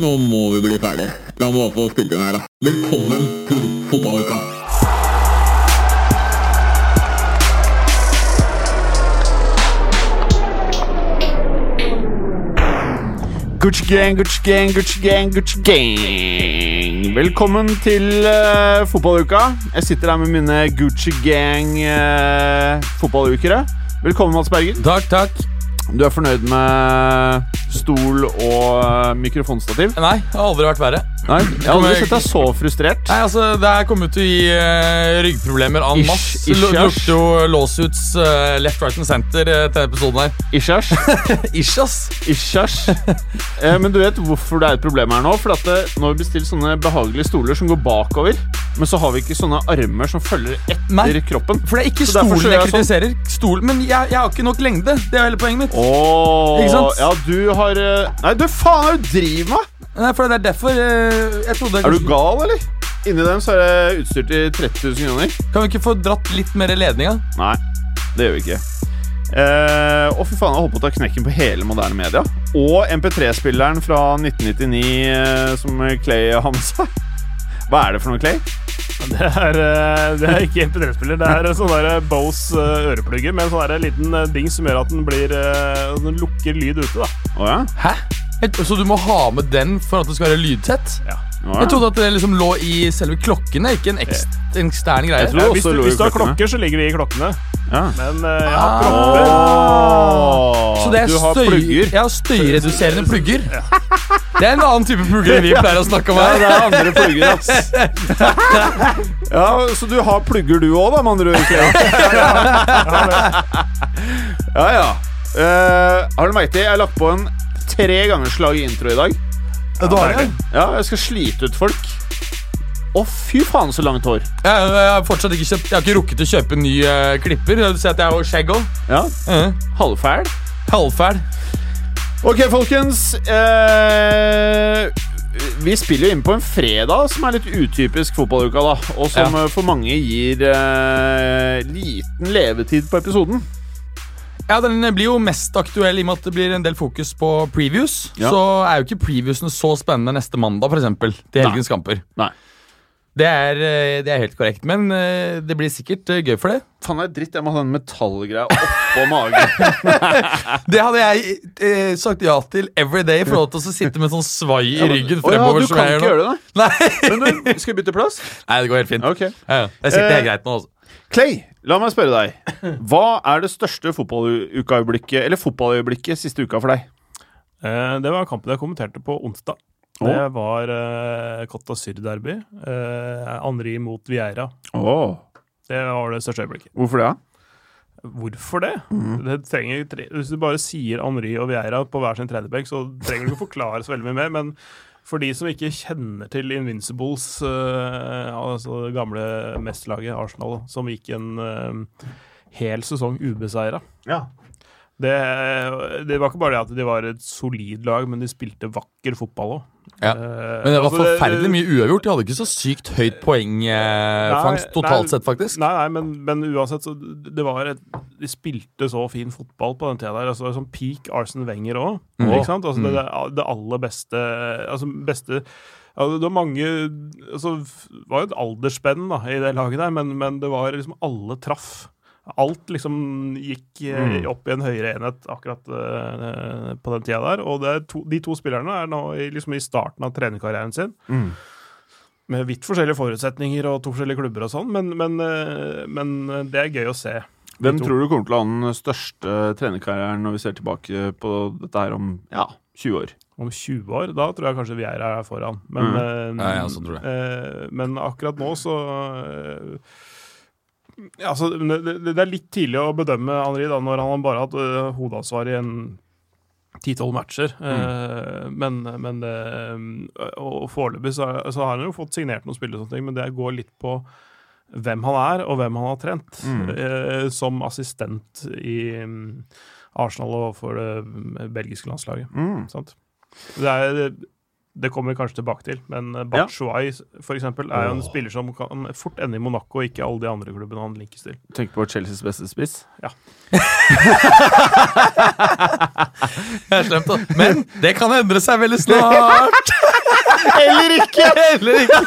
nå må vi bli ferdig. La meg bare få spille den her, da. Velkommen til fotballuka. Gucci gang, Gucci gang, Gucci gang, Gucci gang. Velkommen til uh, fotballuka. Jeg sitter her med mine Gucci gang uh, fotballukere. Velkommen, Mats Berger. Takk, takk. Du er fornøyd med stol og eh, mikrofonstativ? Nei, det har aldri vært verre. Nei, Jeg har aldri sett deg så frustrert. Nei, altså, Det er kommet til å gi uh, ryggproblemer en masse. Det lukter jo lawsuits uh, left, right and center uh, til episoden her. Ishas. Ish, ass. Ishas. Eh, men du vet hvorfor det er et problem her nå? For at det, nå har vi bestilt sånne behagelige stoler som går bakover. Men så har vi ikke sånne armer som følger etter Nei. kroppen. For det er ikke Så stolen gjør jeg kritiserer. sånn. kritiserer. Men jeg, jeg har ikke nok lengde. Det er hele poenget mitt. Åh, Ikke sant? Ja, du har eh, Nei, du faen, hva du driver med? Nei, for det er derfor eh, jeg trodde Er du gal, eller? Inni dem så er det utstyr til 30 000 kroner. Kan vi ikke få dratt litt mer ledning, da? Nei, det gjør vi ikke. Eh, og fy faen, jeg holdt på å ta knekken på hele moderne media. Og MP3-spilleren fra 1999 eh, som Clay har med seg. Hva er det for noe, Clay? Det er, eh, det er ikke MP3-spiller. Det er sånn der Bose eh, øreplugger med en sånn liten eh, dings som gjør at den blir eh, Den lukker lyd ute. da oh, ja? Hæ? Så du må ha med den for at det skal være lydtett? ja. Ja. Jeg trodde at det liksom lå i selve klokkene, ikke en ekstern ekstern greie. Jeg tror Ja, også hvis, du, lå i hvis du har klokkene. klokker, så ligger de i klokkene. ja. Men eh, jeg har Ah. propper. Så det er du har støy, plugger. ja, støyreduserende plugger. Det er en annen type plugger enn vi pleier å snakke om Ja, her. det er andre plugger, ass. ja, Så du har plugger du òg, da, med andre ord? Clay? Ja, ja. Eh, har du merket det? Jeg har lagt på en tre ganger slag i intro i dag. Har det? Ja, jeg skal slite ut folk. Å, fy faen, så langt hår. Jeg, jeg har fortsatt ikke kjøpt Jeg har ikke rukket å kjøpe en ny eh, klipper. Du ser at jeg har skjegg òg. Ja, Uh, Halvfæl. halvfæl. Ok, folkens. Eh, vi spiller jo inn på en fredag, som er litt utypisk fotballuka. da Og som Ja. eh, for mange gir eh, liten levetid på episoden. Ja, Den blir jo mest aktuell i og med at det blir en del fokus på previews. Ja. Så er jo ikke previewsene så spennende neste mandag, eksempel, til helgens kamper. Nei. Det er, eh, det er helt korrekt, men eh, det blir sikkert eh, gøy for det. Faen, det er dritt. Jeg må ha den metallgreia oppå magen. Det hadde jeg eh, sagt ja til every day. For lov til å sitte med sånn svai i ryggen Å ja, fremover. du kan ikke nå. gjøre det, Nei. Men du, skal vi bytte plass? Nei, det går helt fint. Okay. Ja, ja. Jeg sitter Eh, helt greit nå. Altså. Clay, la meg spørre deg. Hva er det største fotballukaøyeblikket Eller fotballøyeblikket siste uka for deg? Eh, det var kampen jeg kommenterte på onsdag. Det var uh, Cotta Syr-derby. Uh, Henri mot Vieira. Oh. Det var det største øyeblikket. Hvorfor det? Hvorfor det? det trenger, hvis du bare sier Henri og Vieira på hver sin tredjebenk, så trenger du ikke forklare så veldig mye mer. Men for de som ikke kjenner til Invincibles, uh, altså det gamle mesterlaget Arsenal, som gikk en uh, hel sesong ubeseira Ja. det, det var ikke bare det at de var et solid lag, men de spilte vakker fotball òg. Ja. Men det var forferdelig mye uavgjort. De hadde ikke så sykt høyt poengfangst Nei, totalt nei. sett, faktisk. Nei, nei, men, men uansett, så det var et, De spilte så fin fotball på den tida der. Altså, sånn peak Arsen Wenger òg. Mm. Altså, det, det, det aller beste Altså, beste altså, det var mange altså, Det var jo et aldersspenn da, i det laget der, men, men det var liksom Alle traff. Alt liksom gikk eh, Mm. opp i en høyere enhet akkurat uh, på den tida der. Og det er to, de to spillerne er nå i, liksom i starten av trenerkarrieren sin Mm. med vidt forskjellige forutsetninger og to forskjellige klubber og sånn, men, men, uh, men det er gøy å se. Hvem tror du kommer til å ha den største trenerkarrieren når vi ser tilbake på dette her om ja, 20 år? Om 20 år, da tror jeg kanskje vi er her foran. Men, Mm. uh, Ja, jeg også tror det. eh, men akkurat nå så altså, det, det det er litt tidlig å bedømme Henri da, når han bare har hatt eh, hovedansvar i en ti-tolv matcher. Eh, men men eh, og foreløpig så, så har han jo fått signert noen spillere, og men det går litt på hvem han er, og hvem han har trent. Mm. Eh, som assistent i mm, Arsenal og for det mm, belgiske landslaget. Mm. Sant? Det er, Det kommer vi kanskje tilbake til, men eh, Batshuayi for eksempel, er jo en spiller som kan fort ende i Monaco, og ikke alle de andre klubbene han linkes til. Tenk på Chelseas beste spiss. Det er slemt, da. Men det kan endre seg veldig snart. Eller ikke! Eller ikke.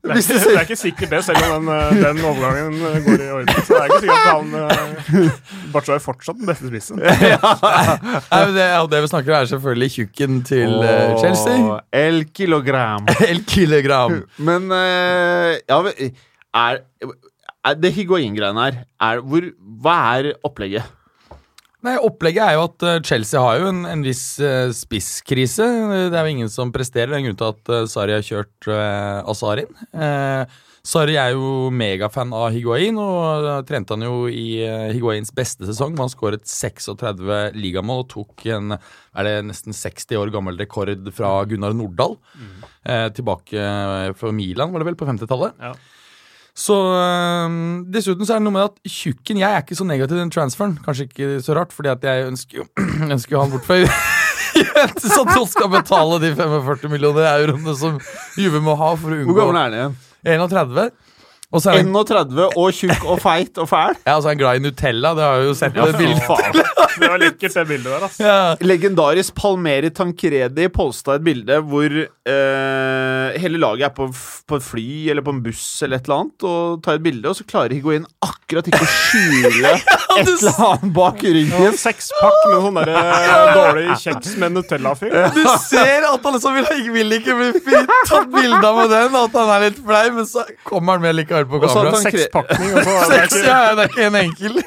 Det er, ikke, det er ikke sikkert det, selv om den, eh, den overgangen eh, går i orden. Så det er ikke sikkert at han uh, Batshuayi er fortsatt den beste spissen. Nei, men det, det vi snakker om, er selvfølgelig tjukken til oh, Chelsea. El kilogram. El kilogram. Men eh, ja, er, er det Higuain-greiene her er, hvor, Hva er opplegget? Nei, Opplegget er jo at eh, Chelsea har jo en, en viss eh, spisskrise. Det er jo ingen som presterer. Det er en grunn til at uh, Sarri har kjørt uh, Azar inn. Eh, Sarri er jo megafan av Higuain, og uh, trente han jo i uh, Higuains beste sesong. hvor Han skåret 36 ligamål og tok en er det nesten 60 år gammel rekord fra Gunnar Nordahl. Eh, tilbake eh, fra Milan, var det vel, på 50-tallet. Ja. Så øh, Dessuten så er det noe med at tjukken Jeg er ikke så negativ til den transferen. Kanskje ikke så rart, fordi at jeg ønsker jo, ønsker jo han bort fra Juventus at han skal betale de 45 millioner euroene som Juve må ha for å Hvor gammel er han igjen? 31. Og så er han, 31 og tjukk og feit og fæl? ja, og så er han glad i Nutella. Det har jeg jo sett på det bildet. faen. Det var lekkert, det bildet der. Altså. Ja. Legendarisk Palmeri Tancredi posta et bilde hvor eh, hele laget er på, på et fly eller på en buss eller et eller annet og tar et bilde, og så klarer Higuain akkurat ikke å skjule et eller annet bak Ja, ryggen. Sekspakk med sånn derre eh, dårlig kjeks med Nutella-fyr. Du ser at han liksom vil, vil ikke bli fint tatt bilde av med den, at han er litt flau, men så kommer han med likevel på Og så kamera. Sekspakning. Seks, ja, det er ikke en enkel.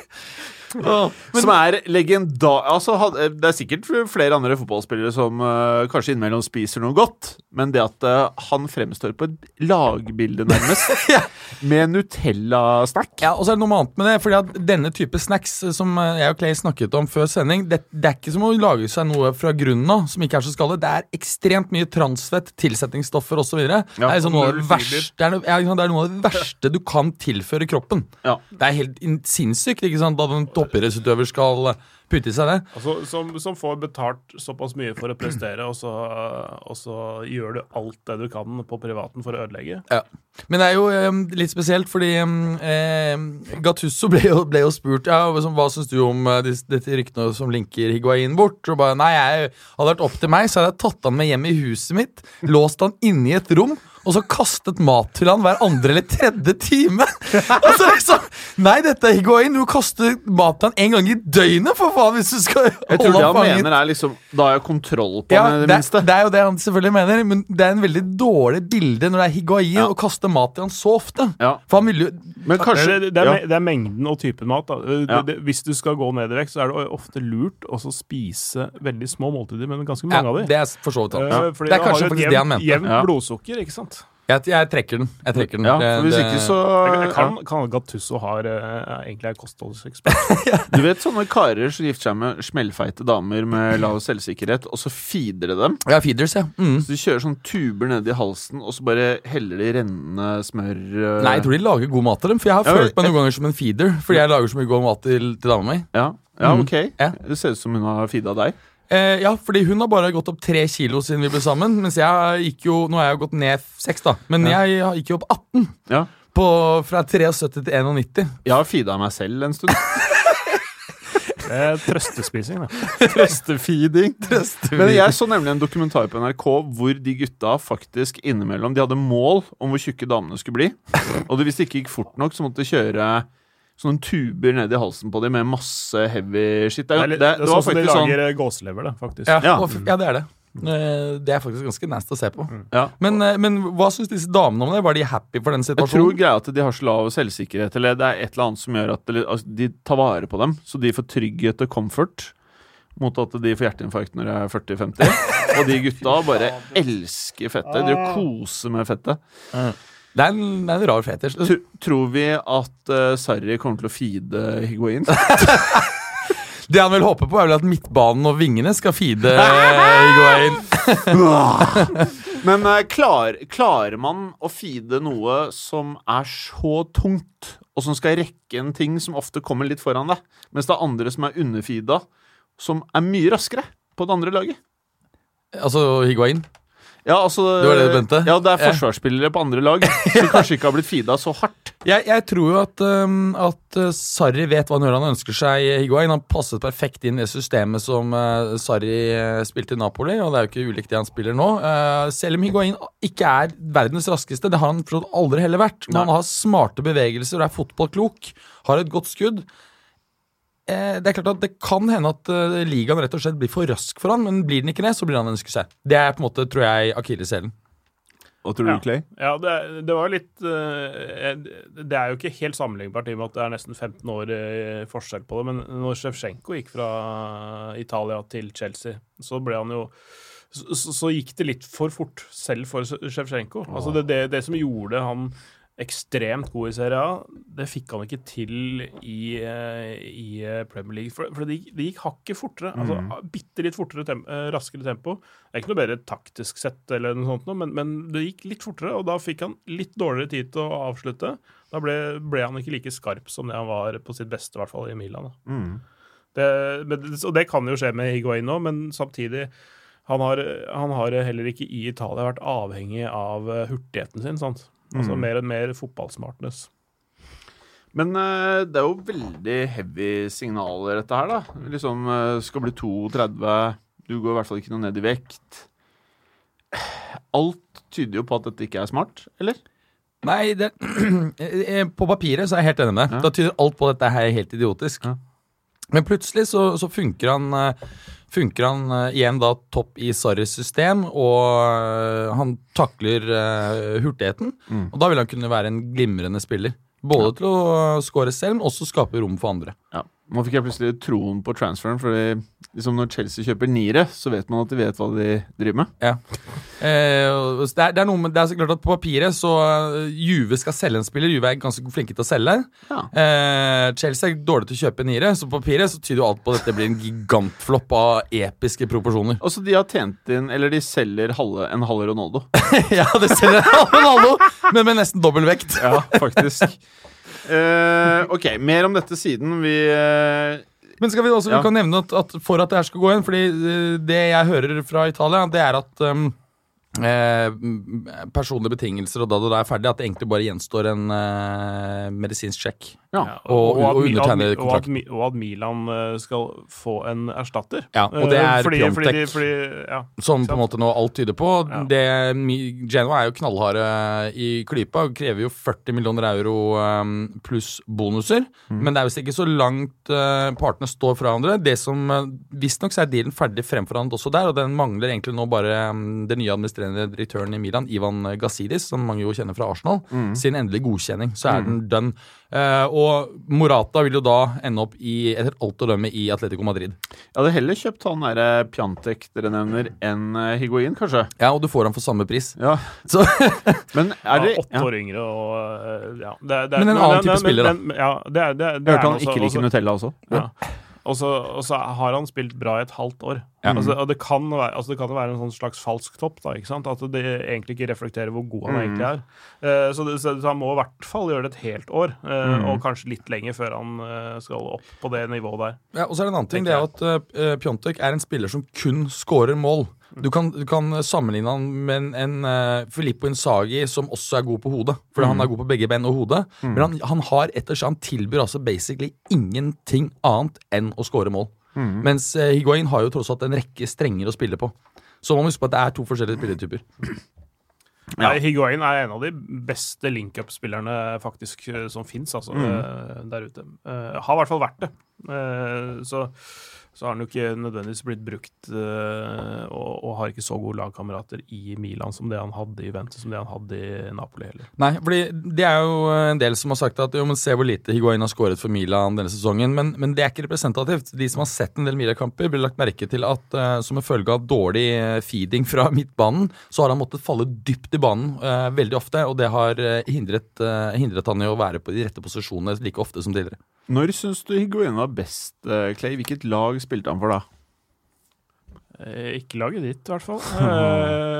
Som er legendar... Altså, det er sikkert flere andre fotballspillere som uh, kanskje innimellom spiser noe godt, men det at uh, han fremstår på et lagbilde, nærmest, Ja. med Nutella-snack Ja, og så er det noe annet med det, fordi at denne type snacks eh, som jeg og Clay snakket om før sending, det, det er ikke som å lage seg noe fra grunnen av som ikke er så skadet. Det er ekstremt mye transfett, tilsetningsstoffer osv. det, er liksom noe av det, verste- det, er noe- ja, det er noe av det verste du kan tilføre kroppen. Ja. Det er helt sinnssykt ikke sant, Da en toppidrettsutøver skal eh, putte i seg det. Altså, som, som får betalt såpass mye for å prestere, og så, og så gjør du alt det du kan på privaten for å ødelegge. Ja. Men det er jo eh, litt spesielt, fordi eh, Gattusso ble jo, ble jo spurt ja, hva syns du om eh, dette ryktene som linker Higuain bort. Og bare, nei, jeg Hadde vært opp til meg, så hadde jeg tatt han med hjem i huset mitt, låst han inne i et rom. Og så kastet mat til han hver andre eller tredje time. altså liksom, Nei, dette er Higuain. Du kaster maten en gang i døgnet, for faen! Hvis du skal holde Jeg tror det han fanget. mener er liksom Da har jeg kontroll på Ja, den, det det, minste. det er jo det han selvfølgelig mener, men det er en veldig dårlig bilde når det er Higuain Ja. å kaste mat i han så ofte. Ja. For han vil jo Men kanskje det, det, er, ja. det er mengden og typen mat. Da. Det, Ja. det, hvis du skal gå ned i vekt, så er det ofte lurt å spise veldig små måltider, men ganske mange ja, av dem. Det er for så vidt sant. Eh, Det er kanskje faktisk jevn, det han mente. Jevnt Ja. blodsukker, ikke sant? Jeg, jeg trekker den. Jeg trekker den. ja, for hvis ikke så Jeg, kan, kan Gattusso har eh, egentlig er kostholdsekspert. Du vet sånne karer som gifter seg med smellfeite damer med lav selvsikkerhet, og så feeder de dem? Ja, feeders, ja. Mm. Så De kjører sånn tuber ned i halsen, og så bare heller de rennende smør eh, Nei, jeg tror de lager god mat til dem. For jeg har Ja, følt meg noen ganger som en feeder. Fordi jeg lager så mye god mat til, til dama mi. Ja, ja Mm. ok. Ja. Det ser ut som hun har feeda deg. Eh, ja, fordi hun har bare gått opp tre kilo siden vi ble sammen. Mens jeg gikk jo Nå har jeg jo gått ned seks, da. Men Ja. jeg gikk jo opp 18. Ja. På, fra 73 til 91. Jeg har feeda meg selv en stund. Det er trøstespising, da. Trøstefeeding. Men jeg så nemlig en dokumentar på NRK hvor de gutta faktisk innimellom De hadde mål om hvor tjukke damene skulle bli. Og det, hvis det ikke gikk fort nok, så måtte de kjøre sånne tuber ned i halsen på dem med masse heavy shit. Det, Det er det, det det er var sånn som de faktisk sånn lager eh, gåselever, det, faktisk. Ja, Ja. og ja det er det. Eh, Det er faktisk ganske nasty å se på. ja. Men, eh, men hva syns disse damene om det? Var de happy for den situasjonen? Jeg tror greia at de har så lav selvsikkerhet, eller det er et eller annet som gjør at altså, de tar vare på dem, så de får trygghet og comfort. Mot at de får hjerteinfarkt når de er 40-50. Og de gutta bare elsker fettet. De koser med fettet. Det er en, det er en rar fetisj. Tr tror vi at uh, Sarri kommer til å feede Higuain? Det han vil håpe på, er vel at midtbanen og vingene skal feede Higuain. Men uh, klar, klarer man å feede noe som er så tungt, og som skal rekke en ting som ofte kommer litt foran deg, mens det er andre som er underfeeda, som er mye raskere på det andre laget? Altså Higuain. Ja, altså Det var det du mente? Ja, det er forsvarsspillere på andre lag som kanskje ikke har blitt feeda så hardt. Jeg, jeg tror jo at, um, at uh, Sarri vet hva han ønsker seg Higuain. Han passet perfekt inn i det systemet som uh, Sarri uh, spilte i Napoli, og det er jo ikke ulikt det han spiller nå. Uh, selv om Higuain ikke er verdens raskeste, det har han forstått aldri heller vært, men han har smarte bevegelser og er fotballklok, har et godt skudd. Eh, det er klart at det kan hende at uh, ligaen rett og slett blir for rask for han, men blir den ikke det, så blir han en suksess. Det er på en måte, tror jeg, akilleshælen. Hva tror du, Ja. Clay? Ja, det, det var litt eh, Det er jo ikke helt sammenlignbart i og med at det er nesten 15 år eh, forskjell på det. Men når Sjevtsjenko gikk fra Italia til Chelsea, så ble han jo så, så- gikk det litt for fort, selv for Sjevtsjenko. Altså det, det, det som gjorde han ekstremt god i Serie A, det fikk han ikke til i, eh, i eh, Premier League. For, for det, gikk, de gikk hakket fortere. altså Bitte litt fortere tem eh, raskere tempo. Det er ikke noe bedre taktisk sett, eller noe sånt, men, men det gikk litt fortere, og da fikk han litt dårligere tid til å avslutte. Da ble, ble han ikke like skarp som det han var på sitt beste, i hvert fall i Milan. Da. Det, men, og det kan jo skje med Higuain nå, men samtidig han har, han har heller ikke i Italia vært avhengig av hurtigheten sin. sant? Altså mer og mer fotballsmartness. Men uh, det er jo veldig heavy signaler, dette her, da. Liksom uh, skal bli 32, du går i hvert fall ikke noe ned i vekt. Alt tyder jo på at dette ikke er smart, eller? Nei, det, eh, på papiret så er jeg helt enig med deg. Ja. Da tyder alt på at dette her er helt idiotisk. Ja. Men plutselig så, så funker han eh, Funker han eh, igjen da topp i Sarris system, og eh, han takler hurtigheten. Mm. Og da vil han kunne være en glimrende spiller. Både til å score selv, men også skape rom for andre. Ja. Nå fikk jeg plutselig troen på transferen, fordi liksom når Chelsea kjøper niere, så vet man at de vet hva de driver med. Ja. Eh, det, er, det, er med, det er så klart at På papiret så eh, Juve skal selge en spiller. Juve er ganske flinke til å selge. Ja. Eh, Chelsea er dårlig til å kjøpe niere, så på papiret så tyder jo alt på at dette blir en gigantflopp av episke proporsjoner. Og så de har tjent inn Eller de selger halve, en halv Ronaldo. ja, de selger Ronaldo, men med nesten dobbel vekt. Ja, faktisk. Eh, ok, mer om dette siden. Vi uh, Men skal vi også Ja. vi kan nevne at, at for at det her skal gå igjen Fordi eh, det jeg hører fra Italia, det er at um, eh, personlige betingelser og da det er ferdig, at det egentlig bare gjenstår en eh, medisinsk sjekk. Ja. Og- og og, og undertegne kontrakt. Og at Milan eh, skal få en erstatter. Ja, og det Eh, er fordi, fordi, Piontek. fordi, ja. Som på en måte nå alt tyder på. Ja. Det, Genoa er jo knallharde i klypa og krever jo 40 millioner euro um, pluss bonuser. Men det er visst ikke så langt uh, partene står fra hverandre. Det som uh, Visstnok er dealen ferdig fremforhandlet også der, og den mangler egentlig nå bare um, den nye administrerende direktøren i Milan, Ivan Gazidis, som mange jo kjenner fra Arsenal, sin endelige godkjenning. Så er den done. Uh, og Morata vil jo da ende opp i, etter alt å dømme i Atletico Madrid. Jeg hadde heller kjøpt han derre Pjantek dere nevner, enn eh, Higuain, kanskje. Ja, og du får han for samme pris. Ja. Så Men er det ja, åtte ja. år yngre og eh, ja. Det, det, Men en annen type spiller, da. men- ja, det det det Jeg hørte han også- ikke liker Nutella også. Ja. Og så, og så har han spilt bra i et halvt år. Ja. Altså, og det kan, være, altså det kan jo være en sånn slags falsk topp. da, ikke sant? At det egentlig ikke reflekterer hvor god han egentlig er. Uh, så, det, så han må i hvert fall gjøre det et helt år, eh, og kanskje litt lenger før han uh, skal opp på det nivået der. Ja, og så er det en annen ting, det er at uh, Pjontek er en spiller som kun scorer mål. Du kan, du kan sammenligne han med en, en uh, Filippo Insagi som også er god på hodet. For han er god på begge ben og hodet. Men han, han har etter seg, han tilbyr altså basically ingenting annet enn å score mål. Mens uh, Higuain har jo tross alt en rekke strenger å spille på. Så man må huske på at det er to forskjellige spilletyper. Ja. Ja. Higuain er en av de beste link-up-spillerne faktisk eh, som fins altså, mm. der ute. Uh, har i hvert fall vært det. Uh, så, så har han jo ikke nødvendigvis blitt brukt eh, og, og har ikke så gode lagkamerater i Milan som det han hadde i Juventus, som det han hadde i Napoli heller. Nei, fordi det er jo en del som har sagt at jo, men se hvor lite Higuain har skåret for Milan denne sesongen. Men, men det er ikke representativt. De som har sett en del Milan-kamper, blir lagt merke til at uh, som en følge av dårlig eh, feeding fra midtbanen, så har han måttet falle dypt i banen uh, veldig ofte. Og det har hindret, uh, hindret han i å være på de rette posisjonene like ofte som tidligere. Når syns du Higuain var best, eh, Clay? Hvilket lag spilte han for da? Eh, ikke laget ditt, i hvert fall.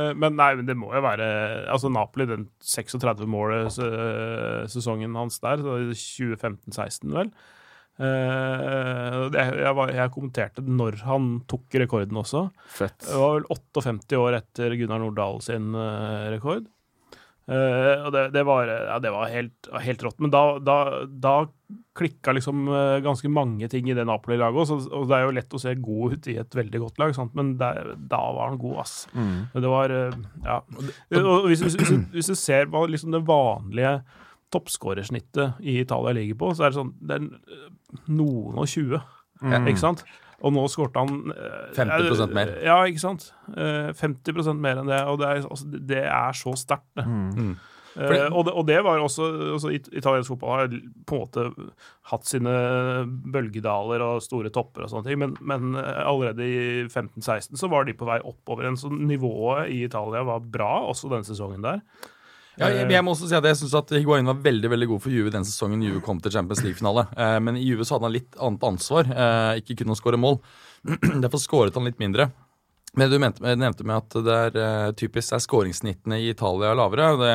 Eh, men nei, det må jo være Altså Napoli, den 36 målet eh, sesongen hans der, så 2015-16 vel. Jeg, var, jeg kommenterte når han tok rekorden også. Fett. Det var vel 58 år etter Gunnar Nordahl sin rekord. Og det, det, var, ja, det var helt, helt rått. Men da, da, da klikka liksom eh, ganske mange ting i det Napoli-laget. Og, og det er jo lett å se god ut i et veldig godt lag, sant? men der, da var han god, ass. Mm. Det var eh, Ja. Og hvis, hvis, hvis, hvis du ser hva liksom det vanlige toppskårersnittet i Italia ligger på, så er det sånn Det er eh, noen og 20, Mm. ikke sant? Og nå skårte han eh, 50% mer. Ja, ikke sant? Eh, 50% mer enn det, og det er, altså, det er så sterkt, det. Mm. Eh, og, det og det var også, også Italiensk fotball har på en måte hatt sine bølgedaler og store topper og sånne ting, men, men eh, allerede i 15-16 så var de på vei oppover igjen, så nivået i Italia var bra også denne sesongen der. Ja, jeg, jeg må også si at jeg synes at Higuain var veldig veldig god for Juve den sesongen Juve kom til Champions League-finale. Eh, men i Juve så hadde han litt annet ansvar. Eh, ikke kun å skåre mål. Derfor skåret han litt mindre. Men du nevnte med at det er eh, typisk er skåringssnittene i Italia lavere. Det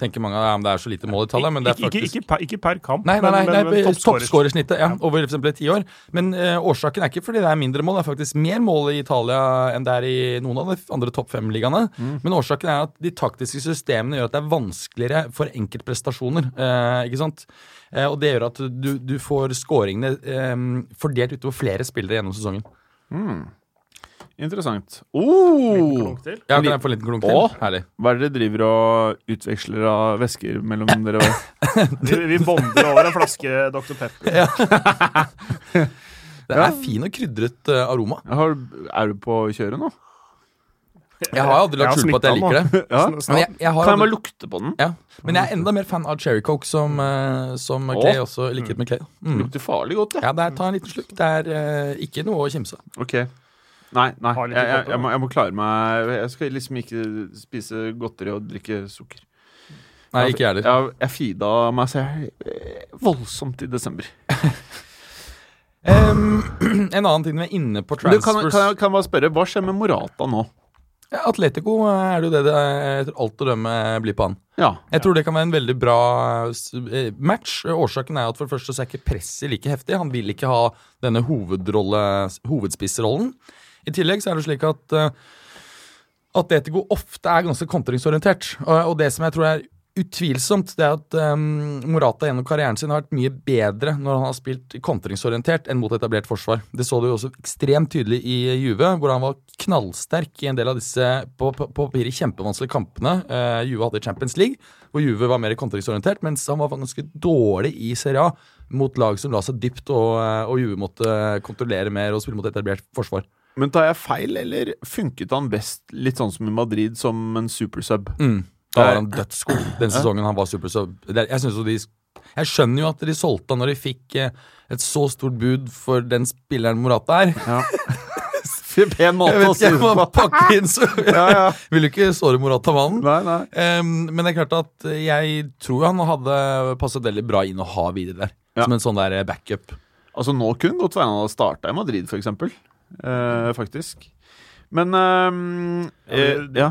tenker mange ja, det er så lite mål i Italia, men det er faktisk... ikke, ikke, per, ikke per kamp, Nei, nei, nei, nei, men, men toppskårersnittet ja, over for eksempel ti år. Men uh, årsaken er ikke fordi det er mindre mål, det er faktisk mer mål i Italia enn det er i noen av de andre topp fem-ligaene. Men årsaken er at de taktiske systemene gjør at det er vanskeligere for enkeltprestasjoner. Uh, ikke sant? Uh, og det gjør at du, du får skåringene fordelt utover flere spillere gjennom sesongen. Mm. Interessant. Oh! Ja, kan jeg få en liten klunk til? Å, Herlig. Hva er det dere driver og utveksler av væsker mellom dere? Vi, vi bonder over en flaske Dr. Pepper. Det er fin og krydret eh, aroma. Har, er du på kjøret nå? Jeg har aldri lagt skjul på at jeg liker det. Ja. Men jeg, jeg har Kan jeg aldri- bare lukte på den? Ja, men jeg er enda mer fan av cherry coke, som, eh, som. Clay også liker med Clay. Mm. Lukter farlig godt, det. Ja, der, ta en liten slukk. Det er eh, ikke noe å kimse av. Ok. Nei, nei. Jeg, jeg, jeg, må, jeg må klare meg Jeg skal liksom ikke spise godteri og drikke sukker. Nei, ikke jeg heller. Jeg, fida meg selv voldsomt i desember. um, en annen ting vi er inne på Du, kan, transfers kan, jeg, kan jeg bare spørre, Hva skjer med Morata nå? ja, Atletico er det jo det det etter alt å dømme blir på han. Ja. Jeg tror det kan være en veldig bra eh, match. Årsaken er at for det første så er ikke presset like heftig. Han vil ikke ha denne hovedrolle, hovedspissrollen. I tillegg så er det slik at uh, Atletico ofte er ganske kontringsorientert. Og, det som jeg tror er utvilsomt, det er at um, Morata gjennom karrieren sin har vært mye bedre når han har spilt kontringsorientert enn mot etablert forsvar. Det så du jo også ekstremt tydelig i Juve, hvor han var knallsterk i en del av disse på på- papiret kjempevanskelige kampene uh, Juve hadde i Champions League, hvor Juve var mer kontringsorientert, mens han var ganske dårlig i Serie A mot lag som la seg dypt, og, eh, og Juve måtte kontrollere mer og spille mot etablert forsvar. Men tar jeg feil, eller funket han best litt sånn som i Madrid, som en supersub? Mm. Da var han dødsgod den sesongen han var supersub. Det- Jeg, de, jeg skjønner jo at de solgte han når de fikk eh, et så stort bud for den spilleren Morata er. Pen måte Jeg å vet si ikke, det må på. inn så Ja, ja. Vil jo ikke såre Morata-mannen. Em, men det er klart at jeg tror han hadde passet veldig bra inn å ha videre der. Ja. Som en sånn der backup. Altså Nå kunne det godt være han hadde starta i Madrid, eksempel. Eh, faktisk. Men ehm, eh, ja.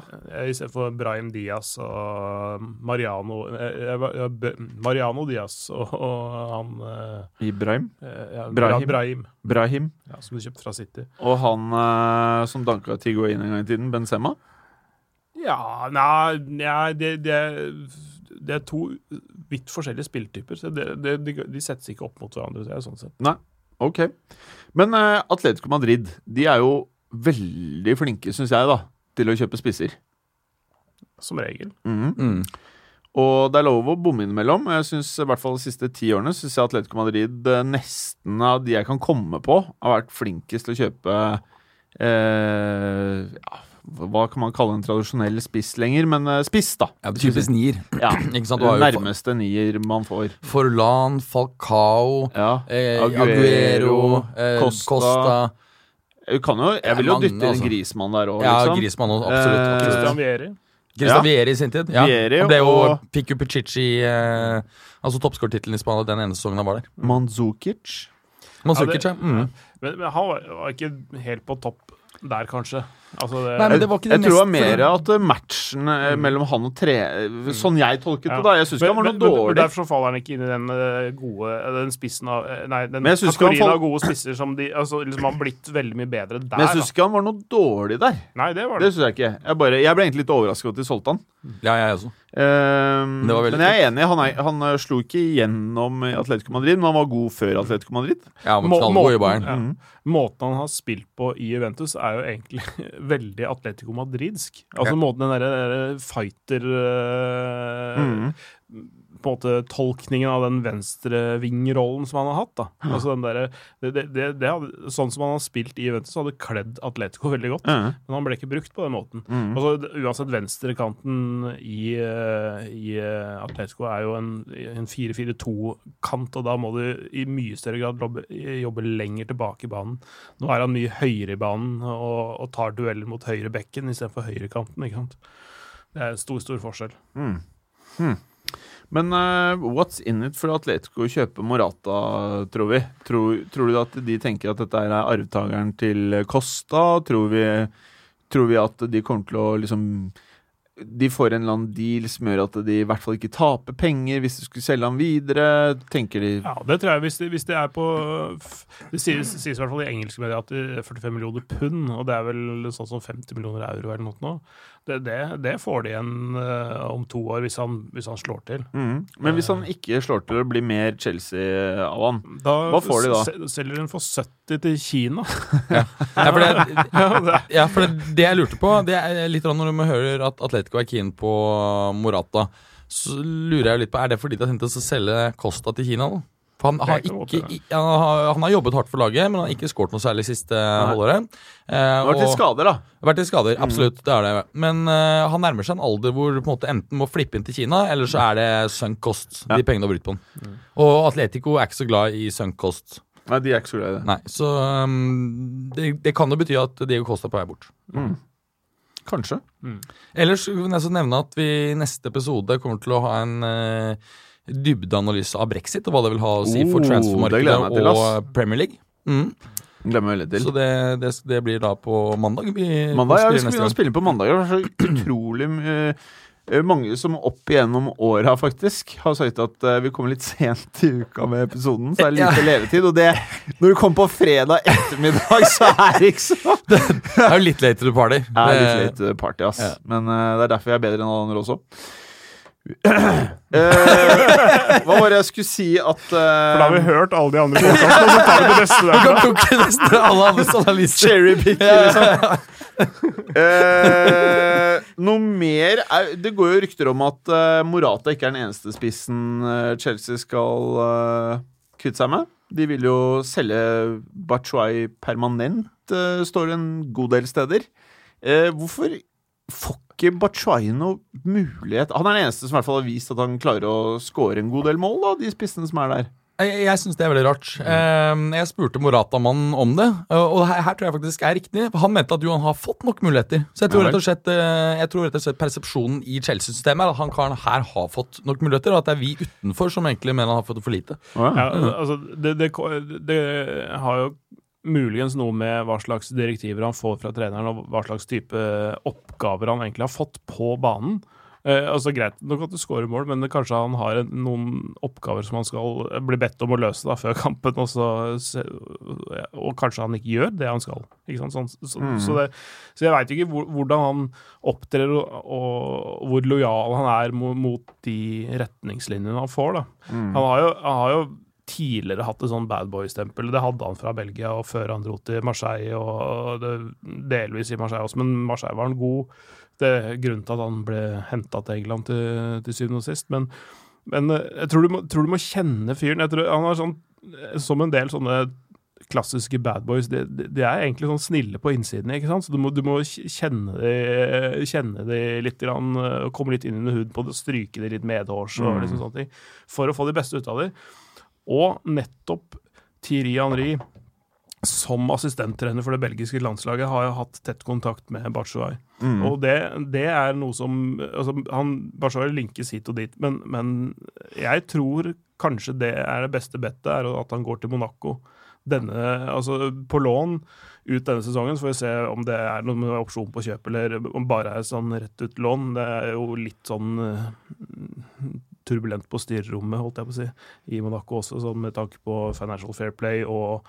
I stedet for Brahim Diaz og Mariano eh, eh, Mariano Diaz og, og han eh, Ibrahim. ja, Brahim. Brahim, Brahim. ja, som du kjøpte fra City. Og han som danka inn en gang i tiden, Benzema. Ja, nei, nei det, det, det er to vidt forskjellige spilltyper. Så det, det, de, settes ikke opp mot hverandre. er sånn sett. Nei, ok. Men uh, Atletico Madrid de er jo veldig flinke, syns jeg, da, til å kjøpe spisser. Som regel. Mm. Mm. Og det er lov å bomme innimellom. Jeg synes, i hvert fall De siste ti årene synes jeg Atletico Madrid eh, nesten av de jeg kan komme på, har vært flinkest til å kjøpe eh, ja, Hva kan man kalle en tradisjonell spiss lenger? Men eh, spiss, da. Ja, typisk nier. Ja, Ikke sant? Du Nærmeste nier man får. Forlan, Falcao, Ja. eh, Aguero, Aguero, eh, Costa. Costa. Jeg, kan jo, jeg vil jo dytte inn altså. Grismann der òg, Ja, Grismann Griezmann også, absolutt. Eh. Christian Vieri. Christian Ja. Vieri i sin tid. Ja. Vieri han ble jo, og- jo Pichichi eh, altså toppskårtittelen i Spania den ene sesongen han var der. Mandzukic. Manzukic, Ja, det-. Mm. Men, men han var, var ikke helt på topp der, kanskje. Altså det, Nei, men det var ikke det Jeg tror det var mer at eh, matchen mm. mellom han og tre Sånn jeg tolket det, da. Jeg syns ikke han var noe men, dårlig. men. Derfor så faller han ikke inn i den eh, gode den spissen av eh, Nei, den kategorien fall- av gode spisser som de altså, liksom har blitt veldig mye bedre der. Men jeg syns ikke han var noe dårlig der. Nei, det var Det det. syns jeg ikke. Jeg, bare, jeg ble egentlig litt overrasket over at de solgte han. Ja, jeg også. Um, Det var men jeg er enig. Han, er, han eh, slo ikke gjennom i Atletico Madrid, men han var god før Atletico Madrid. Ja, men Må- måten, i ja. Mm. Måten han har spilt på i Juventus, er jo egentlig veldig Atletico Madridsk. Altså Ja. måten den derre der fighter uh, Mm. På en måte tolkningen av den venstrevingrollen som han har hatt. da Altså den der, det, det, det, Sånn som han har spilt i Juventus, hadde kledd Atletico veldig godt. Ja. Men han ble ikke brukt på den måten. Mm. Altså, uansett, venstrekanten i, eh, i eh, Atletico er jo en, en 4-4-2-kant, og da må du i mye større grad jobbe, jobbe lenger tilbake i banen. Nå er han mye høyere i banen og, og tar dueller mot høyre bekken istedenfor høyrekanten. ikke sant? Det er en stor, stor forskjell. Mm. Men uh, what's in it for Atletico å kjøpe Morata, tror vi? Tror, tror du at de tenker at dette er arvtakeren til Costa? Tror vi, tror vi at de kommer til å liksom De får en eller annen deal som gjør at de i hvert fall ikke taper penger hvis de skulle selge ham videre? Tenker de Ja, det tror jeg. Hvis det, hvis det er på Det sies i hvert fall i engelske medier at det er 45 millioner pund, og det er vel sånn som 50 millioner euro eller noe nå. Det, det, det får de igjen eh, om to år, hvis han, hvis han slår til. mm. Men hvis han ikke slår til å bli mer Chelsea av han Da, Hva får de da? se- Selger de den for 70 til Kina? Ja, for det, ja, for det, det jeg lurte på, det er litt når man hører at Atletico er keen på Morata, så lurer jeg litt på, er det fordi de har tenkt å selge Costa til Kina? da? For han har, ikke, han, har, han har jobbet hardt for laget, men han har ikke skåret noe særlig siste halvåret. Eh, vært i skader, da. Vært i skader, absolutt. det er det Men eh, han nærmer seg en alder hvor du på en måte enten må flippe inn til Kina, eller så er det sunk cost, Ja. de pengene du har brukt på den. Og Atletico er ikke så glad i sunk cost. Nei, de er ikke så glad i det. Nei, Så um, det, det kan jo bety at Diego Costa er på vei bort. Mm. Kanskje. Ellers vil jeg så nevne at vi i neste episode kommer til å ha en uh, dybdeanalyse av brexit, og hva det vil ha å si for Oh, transfermarkedet ass. og Premier League. Mm. Så det, det, det blir da på mandag. Vi Mandag, ja, vi skal begynne å spille på mandag. Det er så utrolig eh, mange som opp igjennom åra faktisk har sagt at uh, vi kommer litt sent i uka med episoden, så er det lite levetid. Og det, når du kommer på fredag ettermiddag, så er det ikke sånn! Det er jo litt late to the party. Det er litt late party, ass. Ja. Men uh, det er derfor jeg er bedre enn alle andre også. Eh, hva var det jeg skulle si at for da har vi uh, hørt alle de andre podkastene, og så tar vi det neste Du derfra. kan plukke nesten alle andres analyser. Cherrypick, liksom. uh, noe mer er, Det går jo rykter om at uh, Morata ikke er den eneste spissen Chelsea skal kvitte seg med. De vil jo selge Bachuay permanent, står det en god del steder. Eh, hvorfor får ikke Bachuay noe mulighet Han er den eneste som i hvert fall har vist at han klarer å skåre en god del mål, da, de spissene som er der. Jeg, jeg syns det er veldig rart. Eh, jeg spurte Morata-mannen om det, og og her, her tror jeg faktisk er riktig. Han mente at Johan har fått nok muligheter. Så jeg tror rett og slett, eh, jeg tror rett og slett persepsjonen i Chelsea-systemet er at han karen her har fått nok muligheter, og at det er vi utenfor som egentlig mener han har fått for lite. Ja, altså, det, det, det har jo muligens noe med hva slags direktiver han får fra treneren, og hva slags type oppgaver han egentlig har fått på banen. Eh, altså Greit nok at du scorer mål, men kanskje han har en, noen oppgaver som han skal bli bedt om å løse da, før kampen, og, så, og kanskje han ikke gjør det han skal. Sånn, så, Mm. så, det, så jeg veit ikke hvor, hvordan han opptrer, og, og hvor lojal han er mot, mot de retningslinjene han får. da. Mm. Han har jo, han har jo tidligere hatt et sånn bad boy-stempel. Det hadde han fra Belgia og før han dro til Marseille, og delvis i Marseille også, men Marseille var han god. Det er grunnen til at han ble henta til England til, til syvende og sist. Men, men eh, jeg tror du, må, tror du må kjenne fyren. Jeg tror han har sånn, Som en del sånne klassiske bad boys, de, de, er egentlig sånn snille på innsiden. ikke sant? Så du må, du må kjenne de, kjenne de litt, grann, eh, komme litt inn under huden på det, stryke de litt medhårs og liksom sånne ting, for å få de beste ut av dem. Og nettopp Thierry Henry, som assistenttrener for det belgiske landslaget, har jo hatt tett kontakt med Batshuayi. Mm. Og det, det er noe som altså han, Batshuayi linkes hit og dit, men, men jeg tror kanskje det er det beste bettet, er at han går til Monaco. denne, altså på lån ut denne sesongen. Så får vi se om det er noen opsjon på kjøp, eller om bare er sånn rett ut lån. Det er jo litt sånn turbulent på styrerommet, holdt jeg på å si, i Monaco også, sånn med tanke på Financial Fair Play og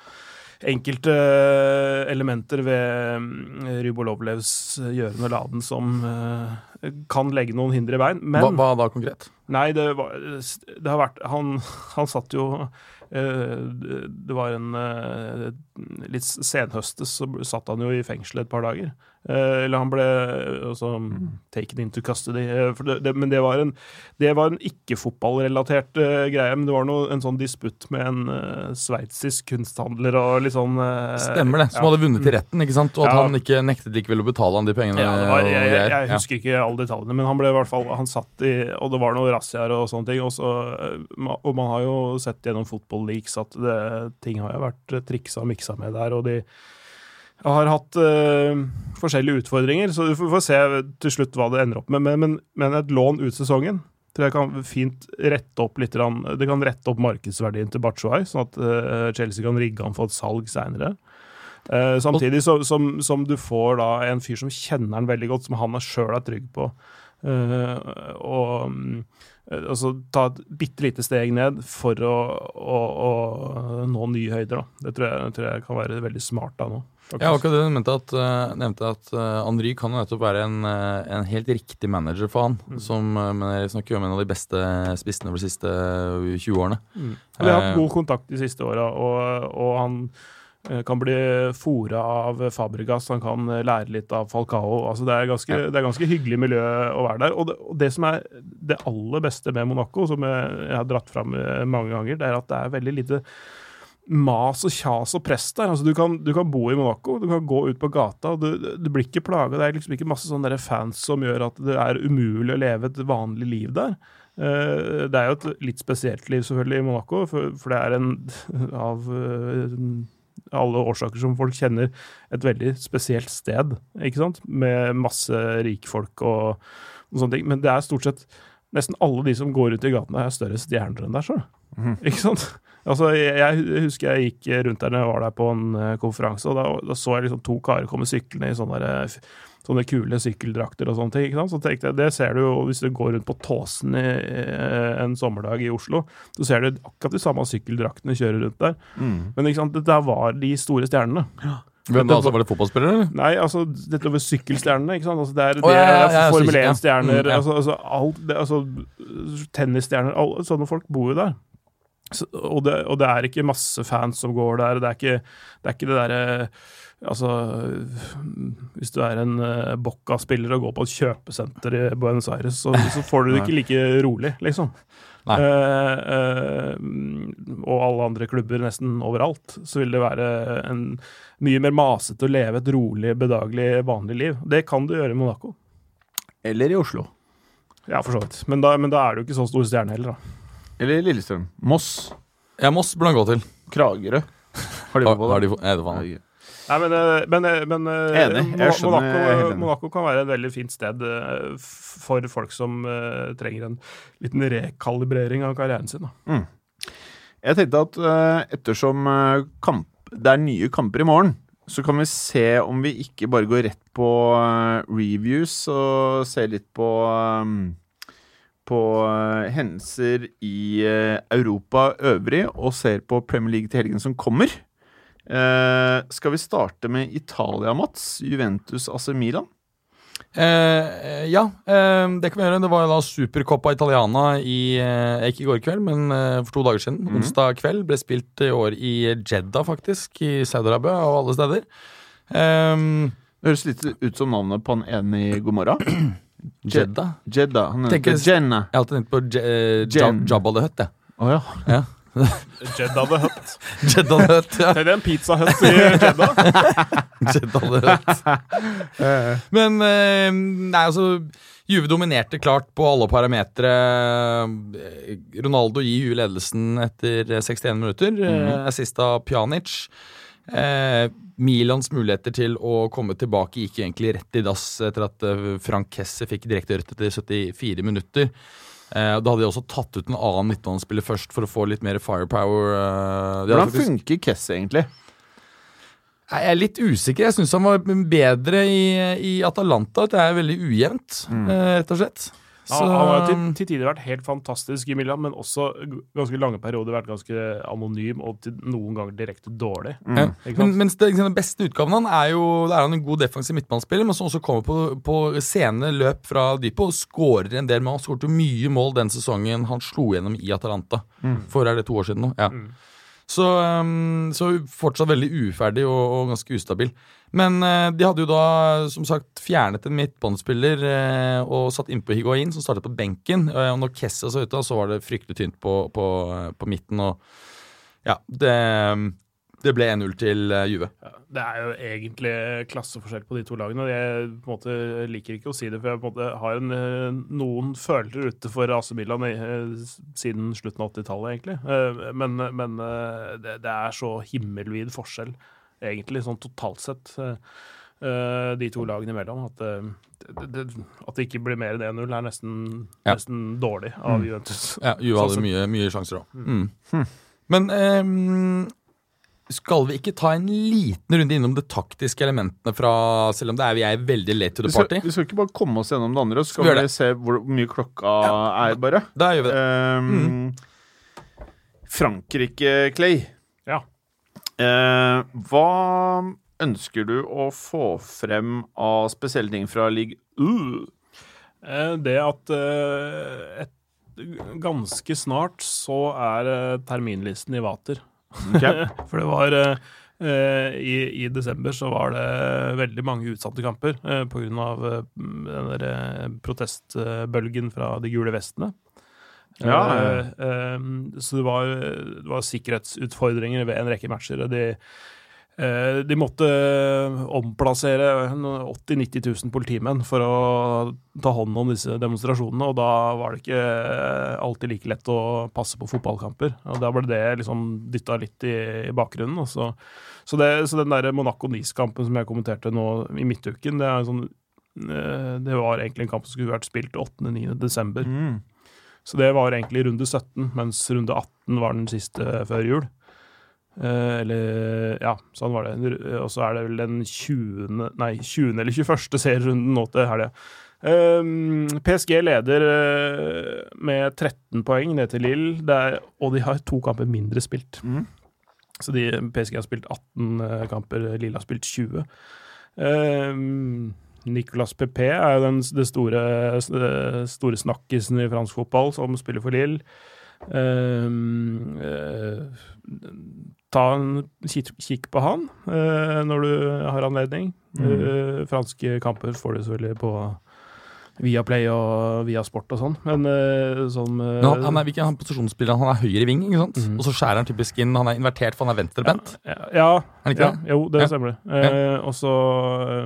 enkelte eh, elementer ved mm, Rybolovlevs gjørende laden som eh, kan legge noen hindre i veien. Men Hva, hva da konkret? Nei, det, var, det har vært Han, han satt jo eh, Det var en Litt senhøstes så satt han jo i fengsel et par dager. Eh, Eller han ble altså, taken into custody. eh, det, det, men det var en, det var en ikke-fotballrelatert uh, greie. Men det var noe, en sånn disputt med en uh, sveitsisk kunsthandler og litt sånn uh, Stemmer det. Som ja. hadde vunnet i retten, ikke sant? og at Ja. han ikke nektet likevel å betale han de pengene. Ja, var, jeg, og jeg, jeg husker ikke alle detaljene, men han ble i hvert fall Han satt i Og det var noe razziaer og sånne ting. Og, så, eh, og man har jo sett gjennom Football Leaks at det, ting har jo vært eh, triksa og miksa med der, og de har hatt uh, forskjellige utfordringer, så vi får, se til slutt hva det ender opp med. Men, men, men et lån ut sesongen tror jeg kan fint rette opp litt Det kan rette opp markedsverdien til Batshuay, sånn at uh, Chelsea kan rigge han for et salg seinere. Uh, samtidig så, som, som du får da en fyr som kjenner han veldig godt, som han sjøl er trygg på. Eh, og eh, altså ta et bitte lite steg ned for å, å, å nå nye høyder. Da. Det tror jeg, tror jeg kan være veldig smart da nå. Faktisk. Ja, akkurat det du nevnte at, uh, nevnte at uh, Henry kan jo nettopp være en, eh, en helt riktig manager for han. Mm. Som, uh, jeg snakker om en av de beste spissene over de siste uh, 20 årene. Mm. Vi har hatt god kontakt de siste åra, og, og han kan bli fora av Fabregas, han kan lære litt av Falcao. Altså det, er ganske, det er ganske hyggelig miljø å være der. Og det, og det som er det aller beste med Monaco, som jeg, jeg har dratt fram mange ganger, det er at det er veldig lite mas og kjas og press der. Altså, du, kan, du kan bo i Monaco, du kan gå ut på gata, og du, du blir ikke plaga. Det er liksom ikke masse sånne fans som gjør at det er umulig å leve et vanlig liv der. Uh, det er jo et litt spesielt liv selvfølgelig i Monaco, for, for det er en av uh, alle årsaker som folk kjenner, et veldig spesielt sted, ikke sant? Med masse rikfolk og, og sånne ting. Men det er stort sett nesten alle de som går ut i gatene, er større stjerner enn deg sjøl. Ikke sant? Altså, jeg, jeg husker jeg gikk rundt der når jeg var der på en eh, konferanse, og da, da så jeg liksom to karer komme syklende i sånne, der, sånne kule sykkeldrakter og sånne ting. ikke sant? Så tenkte jeg, Det ser du jo hvis du går rundt på Tåsen i, eh, en sommerdag i Oslo. Så ser du akkurat de samme sykkeldraktene kjøre rundt der. Men ikke sant, det der var de store stjernene. Hvem da, altså, Var det fotballspillere, eller? Nei, altså dette var sykkelstjernene, ikke sant. Altså, det er, oh, ja, ja, ja, Formel 1-stjerner, Mm, ja. altså, altså, alt, altså tennisstjerner Sånne folk bor jo der. Så, og, det, og det er ikke masse fans som går der. Det er ikke det, er ikke det derre Altså Hvis du er en uh, Bocca-spiller og går på et kjøpesenter i Buenos Aires, så, så får du det ikke like rolig, liksom. Uh, eh, og alle andre klubber nesten overalt, så vil det være en mye mer masete å leve et rolig, bedagelig, vanlig liv. Det kan du gjøre i Monaco. Eller i Oslo. Ja, for så vidt. Men da, men da er du ikke så stor stjerne heller, da. Eller Lillestrøm. Moss. Ja, Moss burde han gå til. Kragerø. Har de på fotball? har de, nei, det var han. Nei, men, eh, men, eh, men eh, Enig. Jeg Monaco. Monaco kan være et veldig fint sted for folk som trenger en liten rekalibrering av karrieren sin. Da. Jeg tenkte at ettersom kamp, det er nye kamper i morgen, så kan vi se om vi ikke bare går rett på reviews og ser litt på på eh, hendelser i eh, Europa øvrig, og ser på Premier League til helgen som kommer. Eh, skal vi starte med Italia, Mats? Juventus AC Milan? Eh, ja, eh, det kan vi gjøre. Det var jo da Supercoppa Italiana i Ikke i går kveld, men for to dager siden. Onsdag kveld. Ble spilt i år i Jeddah, faktisk. I Saudi-Arabia, og alle steder. Det høres litt ut som navnet på ene i God morgen. Jeddah? Jedda. Han er, Tenker- Jenna. Jeg har alltid tenkt på Je eh, Jen. Jabba the Hutt, jeg. Oh, ja. Ja. Jedda the Hutt. Jedda the Hutt, ja. Det er en Pizza Hut i Jedda. Jedda the Hutt. Men eh, nei, altså Juve dominerte klart på alle parametere. Eh, Ronaldo gir Juve ledelsen etter 61 minutter. Mm. Assist av Pjanic. Eh, Milans muligheter til å komme tilbake gikk egentlig rett i dass etter at eh, Frank Kesse fikk direkte rødt etter 74 minutter. Eh, da hadde de også tatt ut en annen midtbanespiller først for å få litt mer firepower. eh, Hvordan faktisk- funker Kesse egentlig? Jeg er litt usikker. Jeg syns han var bedre i, i Atalanta. Det er veldig ujevnt, eh, rett og slett. Han, han har til, til tider vært helt fantastisk i Milan, men også ganske lange perioder vært ganske anonym og til noen ganger direkte dårlig. Ja. Men, mens det, liksom, den beste utgaven han er jo det er han en god defensiv midtbanespiller, men som også kommer på, på sene løp fra dypet og skårer en del mål. Han skåret mye mål den sesongen han slo gjennom i Atalanta. For er det to år siden nå? Ja. Så, um, så fortsatt veldig uferdig og, og ganske ustabil. Men eh, de hadde jo da som sagt fjernet en midtbåndspiller eh, og satt innpå Higuain, som startet på benken. Eh, og når Kessa så ute, så var det fryktelig tynt på, på, på midten. Og ja, det, det ble 1-0 til Juve. Ja, Det er jo egentlig klasseforskjell på de to lagene. Jeg på en måte liker ikke å si det, for jeg på en måte har en, noen følelser ute for AC Milan siden slutten av 80-tallet, egentlig. Men, men det, det er så himmelvid forskjell, egentlig, sånn totalt sett, eh, eh, de to lagene imellom. At, eh, det, det, at det ikke blir mer enn 1-0, er nesten, Ja. nesten dårlig av Juventus. Ja, Juve Sånn hadde mye, mye sjanser òg. Mm. Men um, skal vi ikke ta en liten runde innom de taktiske elementene fra Selv om det er vi er veldig late to the party. vi skal ikke bare komme oss gjennom det andre, så Skal vi skal vi se hvor mye klokka er, bare. Da gjør vi det. Ehm, Frankrike, Clay. Eh, hva ønsker du å få frem av spesielle ting fra league U? Eh, Det at eh, et, ganske snart så er eh, terminlisten i vater. Okay. For det var eh, i, I desember så var det veldig mange utsatte kamper eh, pga. Den der protestbølgen fra de gule vestene. Ja, ja. Eh, eh, så det var, det var sikkerhetsutfordringer ved en rekke matcher. De, eh, de måtte omplassere 80 000-90 000 politimenn for å ta hånd om disse demonstrasjonene, og da var det ikke alltid like lett å passe på fotballkamper. Og Da ble det liksom dytta litt i, i bakgrunnen. Så, så, det, så den der Monaco-Nice-kampen som jeg kommenterte nå i midtuken, det sånn eh, det var egentlig en kamp som skulle vært spilt 8.-9. desember. Mm. Så det var egentlig runde 17, mens runde 18 var den siste før jul. Eh, eller Ja, sånn var det. Og så er det vel den 20. Nei, 20. eller 21. serierunden nå til helga. Um, PSG leder eh, med 13 poeng ned til Lill, og de har to kamper mindre spilt. Mm. Så de, PSG har spilt 18 eh, kamper, Lille har spilt 20. Um, Nicolas Pepe er jo den det store, store snakkisen i fransk fotball, som spiller for Lille. Um, uh, ta en kikk, på han uh, når du har anledning. Eh, franske kamper får du selvfølgelig på via Play og via Sport og sånn, men uh, som uh, Men han, han er hvilken han posisjonsspiller han er høyre ving, ikke sant? Mm. Og så skjærer han typisk inn. Han er invertert, for han er venstrebent. Ja, ja, Er ja, det? jo, det Ja. stemmer det. uh, og så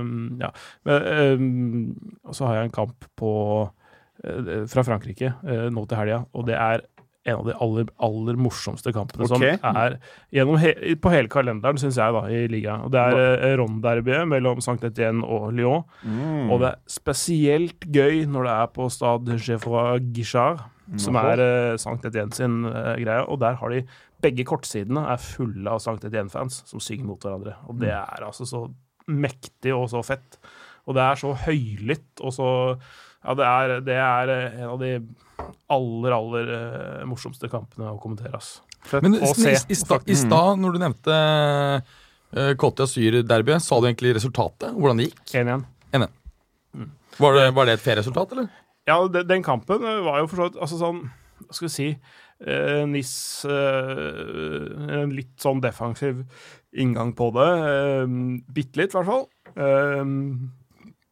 um, Ja. Men, um, og så har jeg en kamp på eh, fra Frankrike eh, nå til helga, og det er en av de aller, aller morsomste kampene okay. som er he på hele kalenderen, syns jeg, da, i ligaen. Det er eh, Ron-derbyet mellom St. Etienne og Lyon. Mm. Og det er spesielt gøy når det er på Stade Geoffroy Guichard, som er uh, St. Etienne sin eh, greie. Og der har de Begge kortsidene er fulle av St. Etienne-fans som synger mot hverandre. Og det er altså så mektig og så fett. Og det er så høylytt og så Ja, det er, det er eh, en av de aller, aller eh, morsomste kampene å kommentere, ass. Men å i, se, i, i sta- i stad, når du nevnte uh, Côte d'Azur-derbyet, sa du egentlig resultatet? Hvordan det gikk? 1-1. Var det, var det et fair resultat, eller? Ja, de- den kampen eh, var jo for så vidt altså sånn Hva skal vi si uh, NIS uh, En litt sånn defensiv inngang på det. Uh, Bitte litt, i hvert fall. Eh,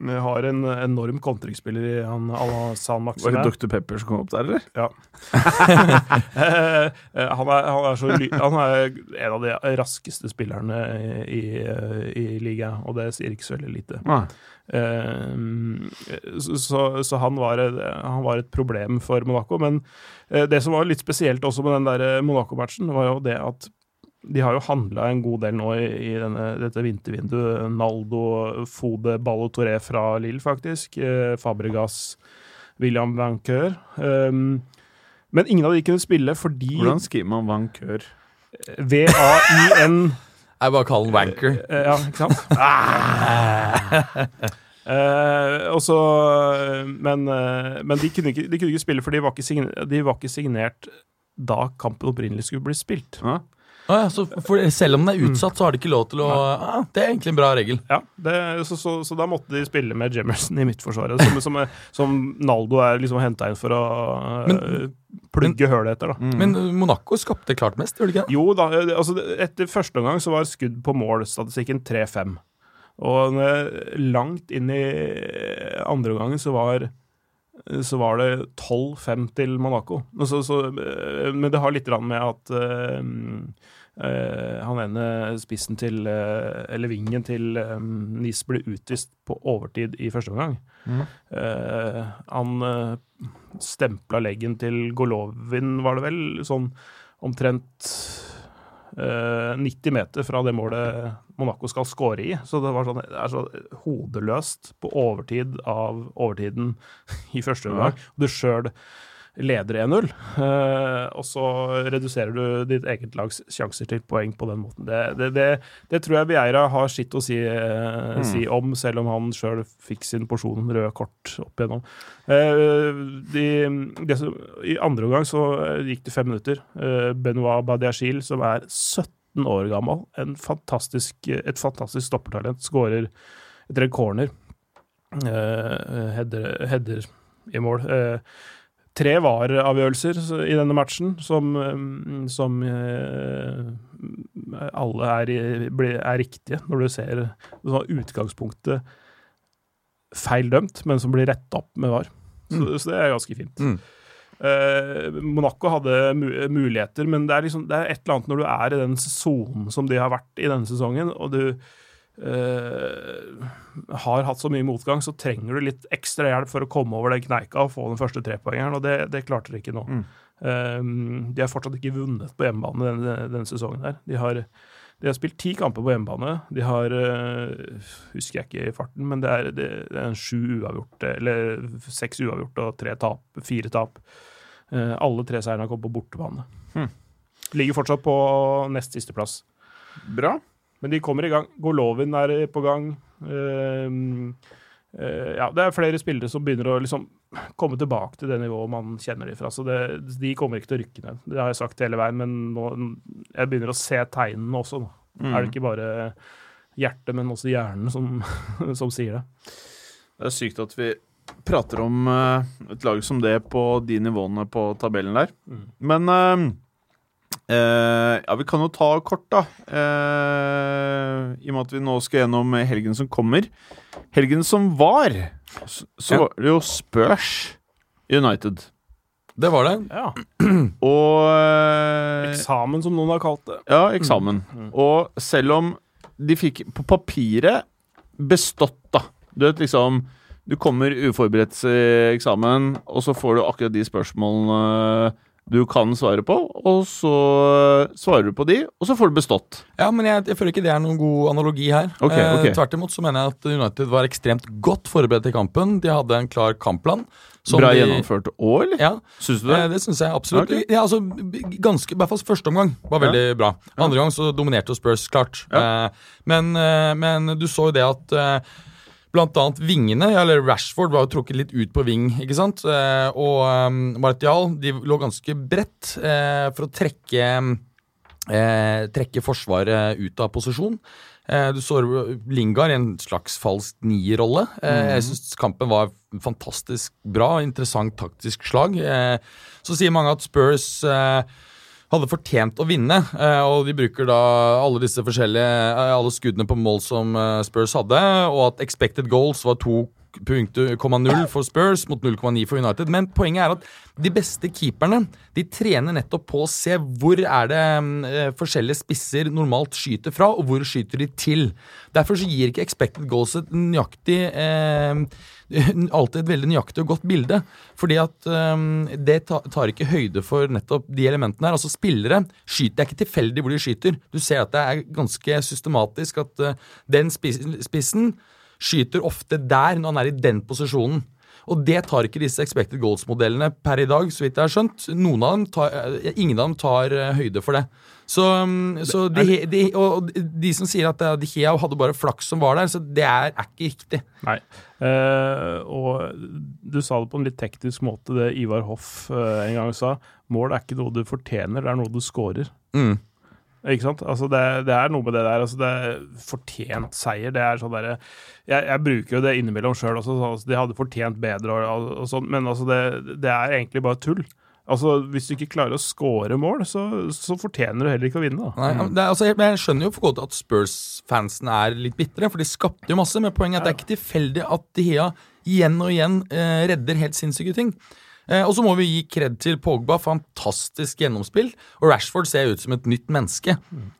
vi har en enorm kontringsspiller i han Alassane Var det Dr. Pepper som kom opp der, eller? Ja. Eh, eh, han, er, han, er ly han er en av de raskeste spillerne i, i, i ligaen, og det sier ikke så veldig lite. Eh, så, så, han, var, han var et problem for Monaco. Men det som var litt spesielt også med den der Monaco-matchen, var jo det at de har jo handla en god del nå i, i denne, dette vintervinduet. Naldo, Fode, Ballo Toré fra Lille, faktisk. Eh, Fabregas William Vancœur. Um, men ingen av de kunne spille fordi Hvordan skriver man vankør? V-A-I-N Jeg bare kaller den wanker. Eh, Ja, ikke sant? Eh, også, men eh, men de, kunne ikke, de kunne ikke spille, for de var ikke, signert, de var ikke signert da kampen opprinnelig skulle bli spilt. Ja. Å ja, så for, selv om den er utsatt, så har de ikke lov til å ah, Det er egentlig en bra regel. Ja, det, så, så, så da måtte de spille med Jemerson i midtforsvaret, som, som, som Naldo er liksom henta inn for å Men- eh, plugge hølet etter. da. Men uh, Monaco skapte klart mest, gjorde de ikke det? Jo da, eh, altså etter første omgang så var skudd på mål-statistikken 3-5. Og eh, langt inn i andre omgangen så var så var det 12-5 til Monaco. Så, så, eh, men det har litt med at Uh, han ene spissen til uh, Eller vingen til um, NIS ble utvist på overtid i første omgang. Mm. Uh, han uh, stempla leggen til Golovin, var det vel, sånn omtrent 90 meter fra det målet Monaco skal score i. Så det var sånn, det er så hodeløst på overtid av overtiden i første omgang. Du sjøl leder 1-0, eh, og så reduserer du ditt eget lags sjanser til poeng på den måten. Det, det, det, det tror jeg Vieira har sitt å si, mm. si om, selv om han sjøl fikk sin porsjon røde kort opp igjennom. Eh, de, det I andre omgang så eh, gikk det fem minutter. Eh, Benoit Badiachil, som er 17 år gammel, en fantastisk, et fantastisk stoppertalent, skårer etter en corner. Eh, header, header i mål. Tre VAR-avgjørelser i denne matchen som, eh, som eh, alle er, er riktige, når du ser utgangspunktet feil dømt, men som blir retta opp med VAR. Så, så det er ganske fint. Mm. Eh, Monaco hadde muligheter, men det er, liksom, det er et eller annet når du er i den sonen som de har vært i denne sesongen, og du eh, har hatt så mye motgang, så trenger du litt ekstra hjelp for å komme over den kneika og få den første trepoengeren, og det, det klarte de ikke nå. Mm. Uh, de har fortsatt ikke vunnet på hjemmebane denne, denne sesongen her. De har, de har spilt ti kamper på hjemmebane. De har uh, Husker jeg ikke i farten, men det er, det, det er en sju uavgjorte, eller seks uavgjorte og tre tap, fire tap. Alle tre seirene har kommet på bortebane. Mm. Ligger fortsatt på nest siste plass. Bra. Men de kommer i gang. Golovin er på gang. Ehm, eh, ja, det er flere spillere som begynner å liksom komme tilbake til det nivået man kjenner dem fra. Så det, de kommer ikke til å rykke ned. Det har jeg sagt hele veien, men nå, jeg begynner å se tegnene også. Nå. Mm. Er det ikke bare hjertet, men også hjernen som, som sier det. Det er sykt at vi prater om eh, et lag som det på de nivåene på tabellen der. Mm. Men eh, eh, ja, vi kan jo ta kort, da. Uh, I og med at vi nå skal gjennom helgen som kommer. Helgen som var, så, så Ja. var det jo Spurs United. Det var det. Ja. Og eh, Eksamen, som noen har kalt det. Ja, eksamen. Mm. Og selv om de fikk på papiret bestått, da Du vet liksom Du kommer uforberedt til eksamen, og så får du akkurat de spørsmålene du kan svare på, og så svarer du på de, og så får du bestått. Ja, men jeg, jeg føler ikke det er noen god analogi her. Okay, okay. Eh, tvert imot så mener jeg at United var ekstremt godt forberedt til kampen. De hadde en klar kampplan. som Bra de- gjennomført òg, eller? Ja, Syns du det? Eh, Det syns jeg absolutt. Okay. Ja, altså, ganske, I hvert fall første omgang var veldig bra. Andre gang så dominerte Spurs, klart. Ja. Eh, men, eh, men du så jo det at annet vingene, eller Rashford var jo trukket litt ut på ving, ikke sant? Eh, og um, Martial de lå ganske bredt eh, for å trekke eh, trekke Forsvaret ut av posisjon. Du så Lingard i en slags falsk nierrolle. Eh, Jeg syns kampen var fantastisk bra. Interessant taktisk slag. Så sier mange at Spurs hadde fortjent å vinne, eh, og de bruker da alle disse forskjellige eh, alle skuddene på mål som eh, Spurs hadde, og at expected goals var 2,0 for Spurs mot 0,9 for United. Men poenget er at de beste keeperne de trener nettopp på å se hvor er det eh, forskjellige spisser normalt skyter fra, og hvor skyter de til. Derfor så gir ikke expected goals et nøyaktig eh, alltid et veldig nøyaktig og godt bilde. Fordi at øhm, det tar ikke høyde for nettopp de elementene her. Altså Spillere skyter, det er ikke tilfeldig hvor de skyter. Du ser at det er ganske systematisk at øh, den spis, spissen skyter ofte der når han er i den posisjonen. Og det tar ikke disse expected goals-modellene per i dag, så vidt jeg har skjønt. Av dem tar, eh, ingen av dem tar eh, høyde for det. Så, mm, så de, de, og de som sier at eh, De Gea hadde bare flaks som var der, så det er, er ikke riktig. Nei. Eh, og du sa det på en litt teknisk måte, det Ivar Hoff eh, en gang sa. Mål er ikke noe du fortjener, det er noe du scorer. Mm. Ikke sant? Altså det, det er noe med det der. Altså det er Fortjent seier. Det er sånn derre jeg, jeg bruker jo det innimellom sjøl også. så Altså de hadde fortjent bedre og, og sånn, men altså det, det er egentlig bare tull. Altså Hvis du ikke klarer å score mål, så, så fortjener du heller ikke å vinne. da. Nei, er, altså, jeg, skjønner jo for godt at Spurs-fansen er litt bitre, for de skapte jo masse. Men poenget er at det er ikke tilfeldig at De Hea igjen og igjen eh, redder helt sinnssyke ting. Eh, og så må vi gi kred til Pogba. Fantastisk gjennomspill. Og Rashford ser ut som et nytt menneske.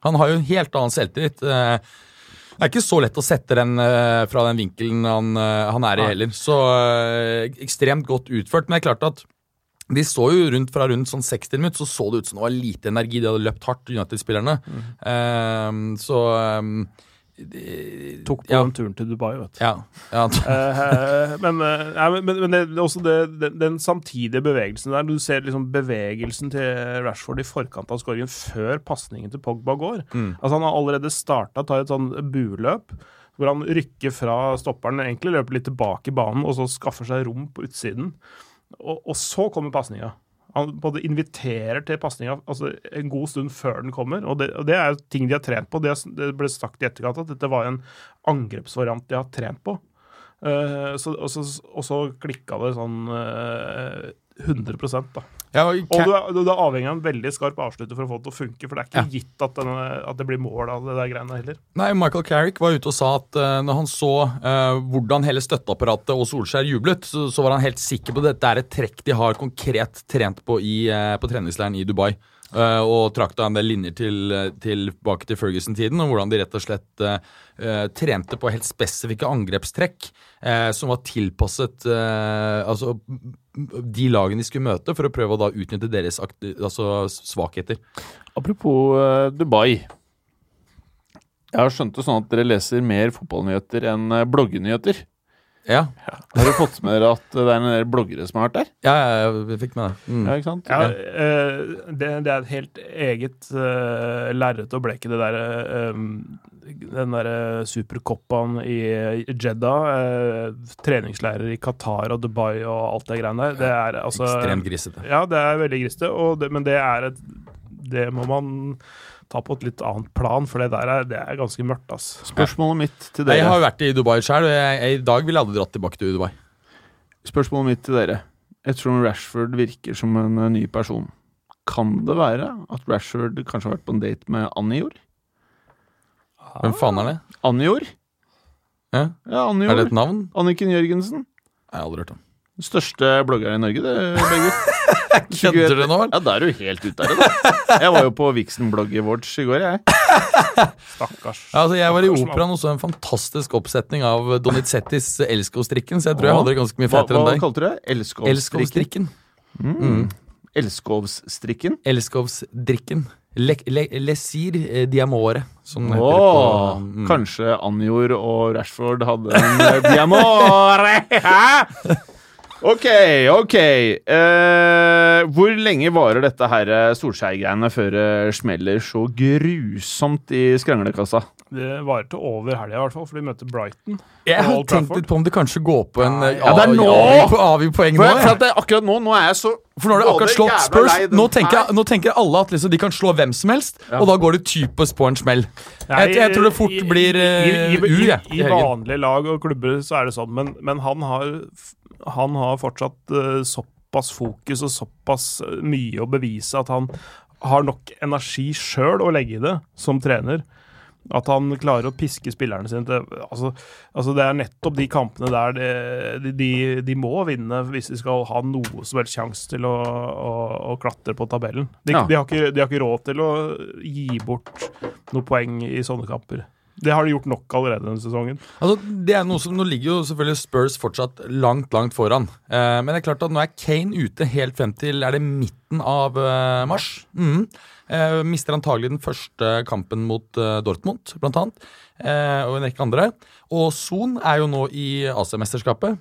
Han har jo en helt annen selvtillit. Eh, det er ikke så lett å sette den eh, fra den vinkelen han, han er i heller. Så ekstremt godt utført. Men det er klart at de så jo rundt fra rundt sånn 60 minutter, så så det ut som det var lite energi. De hadde løpt hardt, United-spillerne. Mm. så Tok på ja, den turen til Dubai, vet du. ja, ja, Eh, men, eh, men, men, men det, også det, den, den samtidige bevegelsen der. Du ser liksom bevegelsen til Rashford i forkant av skåringen før pasningen til Pogba går. Altså Han har allerede starta, tar et sånn bueløp. Hvor han rykker fra stopperen, egentlig løper litt tilbake i banen, og så skaffer seg rom på utsiden. Og, og så kommer pasninga. Han både inviterer til pasninga altså en god stund før den kommer. Og det, og det er ting de har trent på. Det, det ble sagt i etterkant at dette var en angrepsvariant de har trent på. Uh, så, og, så, og så klikka det sånn uh, 100% da. Ja, og Og du er, du er avhengig av en veldig skarp avslutter for å få det til å funke. For det er ikke Ja. gitt at, denne, at det blir mål av det der greiene heller. Nei, Michael Carrick var ute og sa at uh, når han så uh, hvordan hele støtteapparatet og Solskjær jublet, så, så var han helt sikker på at dette er et trekk de har konkret trent på i, uh, på treningsleiren i Dubai. Eh, og trakk en del linjer eh, tilbake til Ferguson-tiden, og hvordan de rett og slett eh, trente på helt spesifikke angrepstrekk uh, som var tilpasset uh, altså, de lagene de skulle møte, for å prøve å da utnytte deres altså, svakheter. Apropos Dubai. Jeg har skjønt det sånn at dere leser mer fotballnyheter enn bloggenyheter. Ja, Har du fått med dere at det er en del bloggere som har vært der? ja, ja jeg fikk med det. Mm. Ja, ikke sant? Ja, eh, det, det er et helt eget uh, lerret å bleke, det derre um, Den derre supercoppaen i Jeddah. uh, treningsleirer i Qatar og Dubai og alt det greiene der. Det er altså Ekstremt grisete. Ja, det er veldig grisete, det, men det er et Det må man ta på et litt annet plan, for det der er, det er ganske mørkt, ass. Spørsmålet mitt til dere Jeg har jo vært i Dubai sjøl, og jeg, jeg, i dag ville jeg aldri dratt tilbake til Dubai. Spørsmålet mitt til dere Ettersom Rashford virker som en eh, ny person, kan det være at Rashford kanskje har vært på en date med Anjor? Hvem faen er det? Anjor? Ja? Ja, Er det et navn? Anniken Jørgensen. Jeg har aldri hørt om. Den største bloggeren i Norge, det, Bergut. Kødder du nå? Ja, da er du helt ute av det, da. Jeg var jo på Vixen-blogg i Watch i går, jeg. Stakkars. Ja, altså, jeg var i operaen og så en fantastisk oppsetning av Donizettis Elskov-strikken, så jeg tror jeg hadde det ganske mye Hva, fetere hva enn deg. kalte du det? Elskovstrikken. Mm. Elskovsstrikken? Elskovsdrikken. Le, le, lesir diamore, som det Åh, heter på mm. Kanskje Anjor og Rashford hadde en eh, diamore? Ok, ok. Uh, hvor lenge varer dette her eh, Solskjær-greiene før det smeller så grusomt i skranglekassa? Det varer til over helga, i hvert fall, for de møter Brighton. Jeg har tenkt Trafford. litt på om det kanskje går på en eh, Ja, det er nå! poeng nå. For, for jeg. at det, akkurat nå, nå er jeg så For nå har de akkurat slått Spurs. Nå tenker, jeg, nå tenker alle at liksom de kan slå hvem som helst, og da går det typisk på en smell. Jeg, jeg tror det fort blir i, uh, i, i. I, i vanlige lag og klubber så er det sånn, men, men han, har, han har fortsatt eh, såpass fokus og såpass eh, mye å bevise at han har nok energi sjøl å legge i det som trener. At han klarer å piske spillerne sine til altså, altså Det er nettopp de kampene der det, de, de, de må vinne hvis de skal ha noe som helst sjanse til å, å, å klatre på tabellen. De, Ja. de, har ikke, de har ikke råd til å gi bort noen poeng i sånne kamper. Det har de gjort nok allerede denne sesongen. Altså, det er noe som, Nå ligger jo selvfølgelig Spurs fortsatt langt, langt foran. Eh, men det er klart at nå er Kane ute helt frem til er det midten av eh, mars. Mm. Eh, mister antagelig den første kampen mot eh, Dortmund, blant annet. Eh, og en rekke andre. Og Son er jo nå i AC-mesterskapet.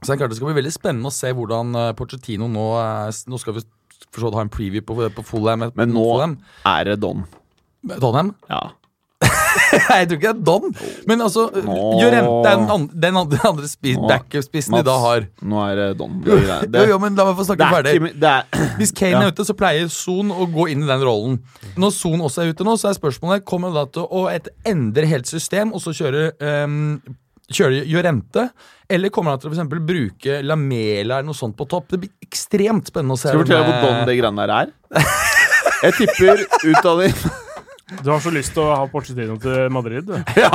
Så det er klart det skal bli veldig spennende å se hvordan uh, Pochettino nå Nå skal vi for så vidt ha en preview på, på Fulham. Men nå Fulham. er det Don. Donham? Ja. Nei, jeg tror ikke det er Don. Men altså. Jorente er den andre, den andre, spi- Nå. back-spissen de da har. Nå er det Don. Det, Jo, jo, men la meg få snakke er ferdig. er, Hvis Kane Ja. er ute, så pleier Son å gå inn i den rollen. Når Son også er ute nå, så er spørsmålet Kommer da til å endre helt system og så kjøre um, Kjøre Jorente? Eller kommer han til å for eksempel bruke Lamela eller noe sånt på topp? Det blir ekstremt spennende å se. Skal vi fortelle hvor Don det greiene der er? Jeg tipper ut av utdanning Du har så lyst til å ha Porcetino til Madrid, du. Ja.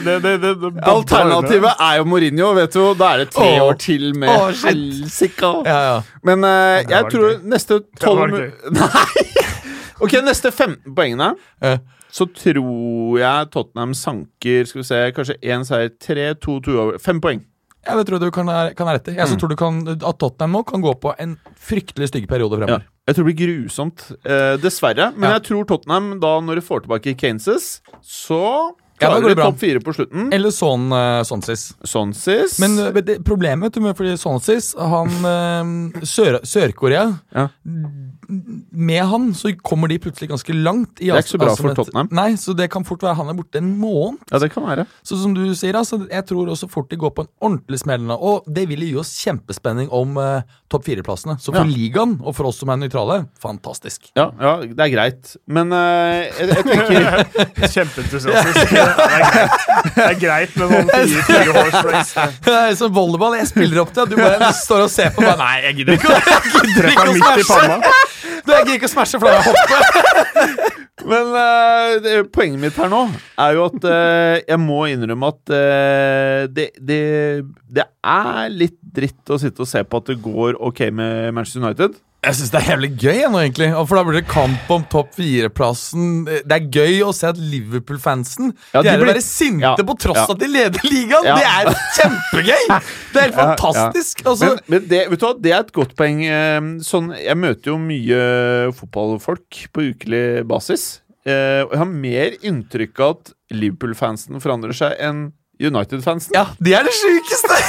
det, det, det, det, Alternativet er jo Mourinho, vet du. Da er det tre Åh. år til med Åh, shit. helsika. Ja, ja. Men uh, jeg tror gøy. neste tolv Nei! Ok, neste 15 poengene Uh. så tror jeg Tottenham sanker Skal vi se, kanskje én seier. Tre, to, to over. Fem poeng. Ja, det tror jeg du kan, kan ha rett i. Jeg mm. tror du kan, at Tottenham nå kan gå på en fryktelig stygg periode Ja. Jeg tror det blir grusomt, eh, dessverre. Men Ja. jeg tror Tottenham, da når de får tilbake Kaneses, så klarer går det de bra. topp fire på slutten. Eller sånn, uh, Sonsis. sis. Sånn. Men uh, det, problemet vet du, med fordi Sonsis, han uh, Sør- Sør-Korea Ja. Med han så kommer de plutselig ganske langt. I Det er ikke så bra altså, for Tottenham. Nei, så det kan fort være han er borte en måned. Ja, det kan være. Så som du sier, altså, jeg tror også fort de går på en ordentlig smell nå. Og det vil gi oss kjempespenning om uh, topp fire-plassene. Så for Ja. ligaen, og for oss som er nøytrale, fantastisk. Ja, ja, det er greit. Men jeg, jeg tenker Kjempeentusiastisk. Det er greit. Det er greit med noen fire, fire horse. Det er som volleyball. Jeg spiller opp til at du bare står og ser på meg. Nei, jeg gidder ikke, jeg gidder ikke å smashe. Du, Jeg gidder ikke å smashe, for da har. Men uh, det, poenget mitt her nå er jo at uh, jeg må innrømme at uh, det, det, det er litt dritt å sitte og se på at det går ok med Manchester United. Jeg syns det er jævlig gøy, nå, egentlig. Og For da blir det kamp om topp fire-plassen. Det er gøy å se at Liverpool-fansen Ja, de greier å være sinte Ja, på tross ja. at de leder ligaen. Det er kjempegøy! Det er helt fantastisk. Altså, Men, men det, vet du hva, det er et godt poeng. eh, Sånn, jeg møter jo mye fotballfolk på ukelig basis. eh, jeg har mer inntrykk av at Liverpool-fansen forandrer seg enn United-fansen. ja, de er det sjukeste!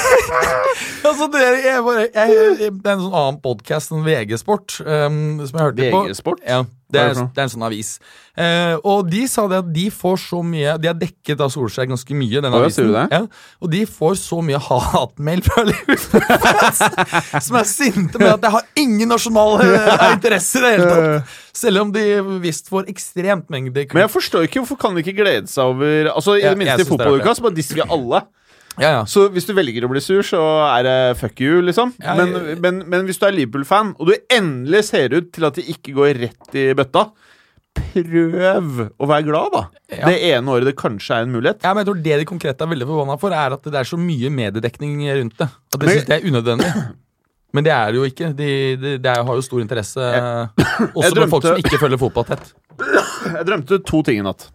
altså, det, er, jeg bare, jeg, jeg, det er en sånn annen podkast, en VG-sport, um, som jeg hørte på. VG-sport? Ja, det er det er en sånn avis. Eh, og de sa det at de får så mye De har dekket av Solskjær ganske mye, den avisen. Ja, og de får så mye hatmail fra Liverpool-fans som er sinte med at jeg har ingen nasjonal eh, interesse i det hele tatt. Selv om de visst får ekstremt mengde Men jeg forstår ikke hvorfor kan de ikke glede seg over Altså I det minste i fotballuka så bare disser vi alle. Ja, ja. Så hvis du velger å bli sur, så er det fuck you, liksom. Ja, Men, jeg- men, men hvis du er Liverpool-fan, og du endelig ser ut til at de ikke går rett i bøtta, prøv å være glad, da. Det ene året det kanskje er en mulighet. Ja, men jeg tror Det de konkret er veldig forbanna for, er at det er så mye mediedekning rundt det. At de Men- synes det er unødvendig. Men det er det jo ikke. De, de, det er- har jo stor interesse, også jeg for folk som ikke følger fotball tett. Jeg drømte to ting i natt.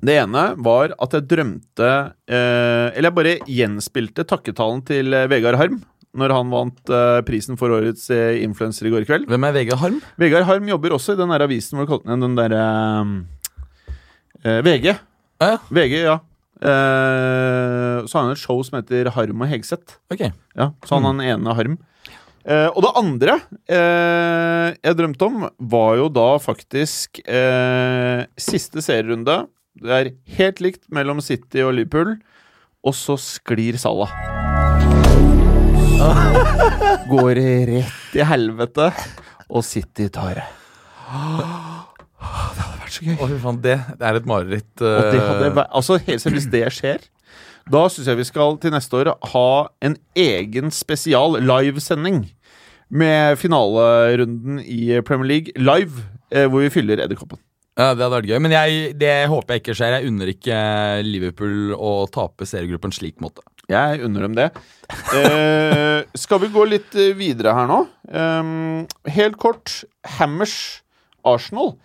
Det ene var at jeg drømte eh, Eller jeg bare gjenspilte takketalen til eh, Vegard Harm når han vant eh, prisen for årets eh, influenser i går kveld. Hvem er Vegard Harm? Vegard Harm jobber også i den der avisen hvor du kalte den den derre eh, VG. Ah, ja. VG, ja. Eh, så har han et show som heter Harm og Hegseth. Ok. Ja, så han har den ene Harm. Eh, og det andre eh, jeg drømte om, var jo da faktisk eh, siste serierunde. Det er helt likt mellom City og Liverpool, og så sklir Salah. Går rett i helvete, og City tar det. Det hadde vært så gøy. Å, fy faen, det, det er et mareritt. Og det hadde eh, vært, altså helt seriøst, Hvis det skjer, da syns jeg vi skal til neste år ha en egen spesial livesending med finalerunden i Premier League live, eh, hvor vi fyller edderkoppen. Ja, Det hadde vært gøy. Men jeg, det håper jeg ikke skjer. Jeg unner ikke Liverpool å tape seriegruppen slik måte. Jeg unner dem det. Eh, skal vi gå litt eh, videre her nå? Ehm, helt kort. Hammers Arsenal.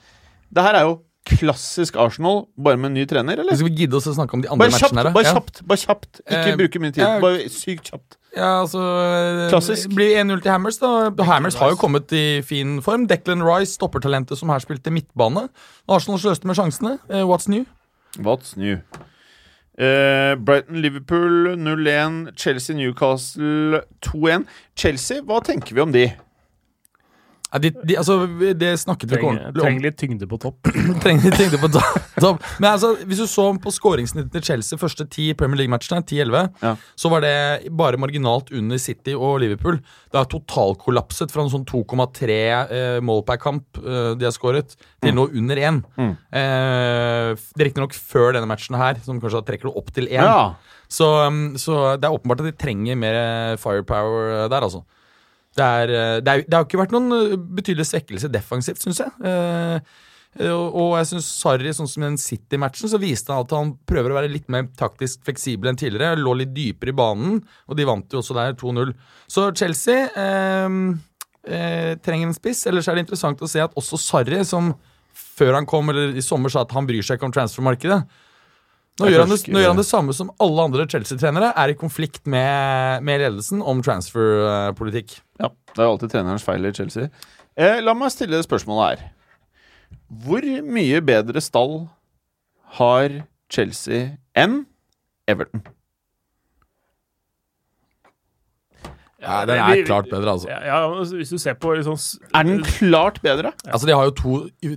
Det her er jo klassisk Arsenal, bare med en ny trener, eller? Skal vi gidde oss å snakke om de andre Bare kjapt, matchene her? da? bare Ja. kjapt. bare kjapt Ikke Eh, bruke mye tid. Bare sykt kjapt. Ja, altså eh, Klassisk. Blir 1-0 til Hammers. da Hammers har jo kommet i fin form. Declan Rice, stoppertalentet som her spilte midtbane. Arsenal sløste med sjansene. Eh, what's new? What's new? Uh, Brighton-Liverpool 0-1. Chelsea-Newcastle 2-1. Chelsea, hva tenker vi om de? Ja, de, de, altså, det snakket vi Trenger, ordentlig om. trenger litt tyngde på topp. trenger litt tyngde på to- topp. Men altså, hvis du så på skåringssnittet til Chelsea første ti Premier League-matchene, 10-11, Ja. så var det bare marginalt under City og Liverpool. Det har totalkollapset fra en sånn 2,3 eh, mål per kamp eh, de har skåret, til nå under 1. Mm. Eh, riktignok før denne matchen her, som kanskje trekker det opp til 1. Ja. Så, um, så det er åpenbart at de trenger mer firepower eh, der, altså. Det, er, eh, det, er, det har ikke vært noen eh, betydelig svekkelse defensivt, syns jeg. Eh, eh, og, og jeg syns Sarri, sånn som i den City-matchen, så viste han at han prøver å være litt mer taktisk fleksibel enn tidligere. Lå litt dypere i banen, og de vant jo også der 2-0. Så Chelsea eh, eh, trenger en spiss. Ellers er det interessant å se at også Sarri, som før han kom, eller i sommer sa at han bryr seg ikke om transfermarkedet, nå gjør, han det, nå gjør han det samme som alle andre Chelsea-trenere, er i konflikt med, med ledelsen om transferpolitikk. Ja, Det er jo alltid trenerens feil i Chelsea. Eh, la meg stille spørsmålet her. Hvor mye bedre stall har Chelsea enn Everton? Ja, den er klart bedre, altså. Ja, ja, hvis du ser på liksom, Er den klart bedre? Altså, De har jo to,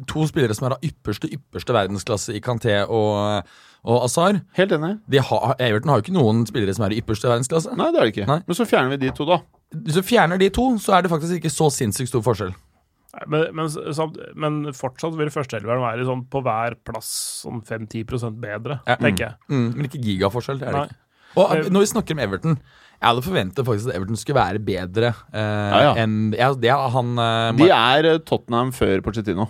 to spillere som er av ypperste ypperste verdensklasse i Kanté og, og Azar. Helt enig. De har, Everton har jo ikke noen spillere som er i ypperste verdensklasse. Nei, det er det ikke. Nei. Men så fjerner vi de to, da. Hvis du fjerner de to, så er det faktisk ikke så sinnssykt stor forskjell. Nei, Men, men, samt, men fortsatt vil førsteelveren være sånn på hver plass sånn 5-10 bedre, Ja. tenker jeg. Mm, men ikke gigaforskjell. Det er det ikke. Og eh, når vi snakker om Everton Jeg hadde forventet faktisk at Everton skulle være bedre eh, ja. enn ja, det han eh, De er eh, Tottenham før Pochettino.